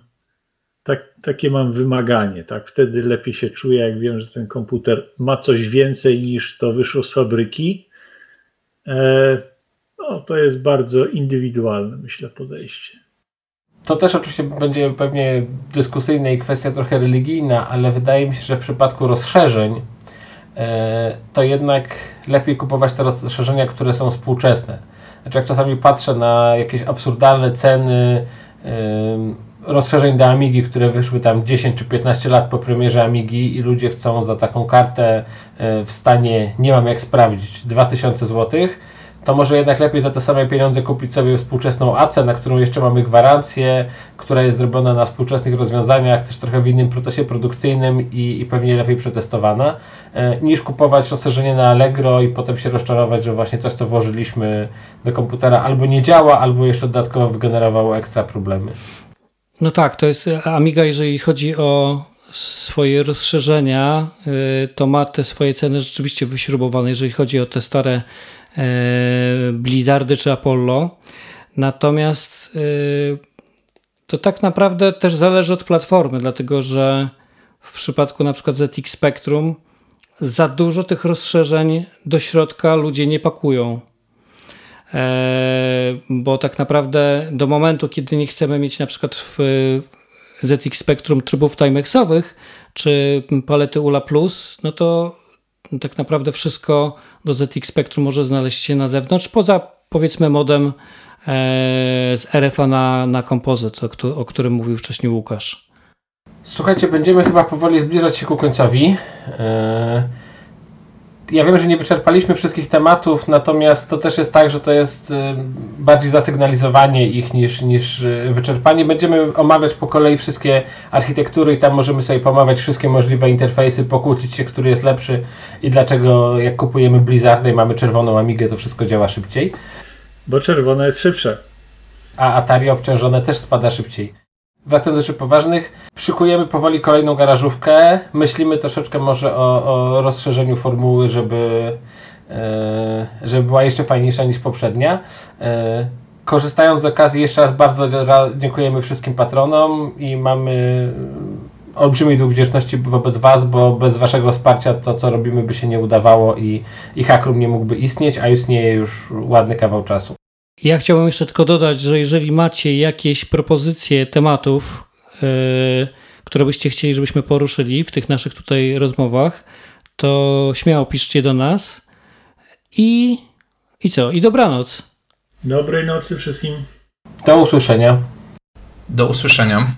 tak, takie mam wymaganie. Tak? Wtedy lepiej się czuję, jak wiem, że ten komputer ma coś więcej niż to wyszło z fabryki. E, no, to jest bardzo indywidualne, myślę, podejście. To też oczywiście będzie pewnie dyskusyjne i kwestia trochę religijna, ale wydaje mi się, że w przypadku rozszerzeń e, to jednak lepiej kupować te rozszerzenia, które są współczesne. Znaczy jak czasami patrzę na jakieś absurdalne ceny rozszerzeń do Amigi, które wyszły tam 10 czy 15 lat po premierze Amigi i ludzie chcą za taką kartę e, w stanie, nie mam jak sprawdzić, 2000 zł, to może jednak lepiej za te same pieniądze kupić sobie współczesną AC, na którą jeszcze mamy gwarancję, która jest zrobiona na współczesnych rozwiązaniach, też trochę w innym procesie produkcyjnym i, i pewnie lepiej przetestowana, e, niż kupować rozszerzenie na Allegro i potem się rozczarować, że właśnie coś, co włożyliśmy do komputera albo nie działa, albo jeszcze dodatkowo wygenerowało ekstra problemy. No tak, to jest Amiga, jeżeli chodzi o swoje rozszerzenia, y, to ma te swoje ceny rzeczywiście wyśrubowane, jeżeli chodzi o te stare Blizzardy czy Apollo. Natomiast y, to tak naprawdę też zależy od platformy, dlatego że w przypadku na przykład ZX Spectrum za dużo tych rozszerzeń do środka ludzie nie pakują. E, bo tak naprawdę do momentu, kiedy nie chcemy mieć na przykład w ZX Spectrum trybów timexowych czy palety ULA Plus, no to tak naprawdę wszystko do ZX Spectrum może znaleźć się na zewnątrz, poza powiedzmy modem e, z RFA na, na kompozyt, o, o którym mówił wcześniej Łukasz. Słuchajcie, będziemy chyba powoli zbliżać się ku końcowi. E, ja wiem, że nie wyczerpaliśmy wszystkich tematów, natomiast to też jest tak, że to jest y, bardziej zasygnalizowanie ich niż, niż y, wyczerpanie. Będziemy omawiać po kolei wszystkie architektury i tam możemy sobie pomawiać wszystkie możliwe interfejsy, pokłócić się, który jest lepszy i dlaczego jak kupujemy Blizzarda i mamy czerwoną Amigę, to wszystko działa szybciej. Bo czerwona jest szybsza. A Atari obciążone też spada szybciej wracając do rzeczy poważnych, szykujemy powoli kolejną garażówkę. Myślimy troszeczkę może o, o rozszerzeniu formuły, żeby, e, żeby była jeszcze fajniejsza niż poprzednia. E, korzystając z okazji, jeszcze raz bardzo dziękujemy wszystkim patronom i mamy olbrzymi dług wdzięczności wobec Was, bo bez Waszego wsparcia to, co robimy, by się nie udawało i, i Hackroom nie mógłby istnieć, a istnieje już ładny kawał czasu. Ja chciałbym jeszcze tylko dodać, że jeżeli macie jakieś propozycje tematów, yy, które byście chcieli, żebyśmy poruszyli w tych naszych tutaj rozmowach, to śmiało piszcie do nas. I, i co? I dobranoc. Dobrej nocy wszystkim. Do usłyszenia. Do usłyszenia.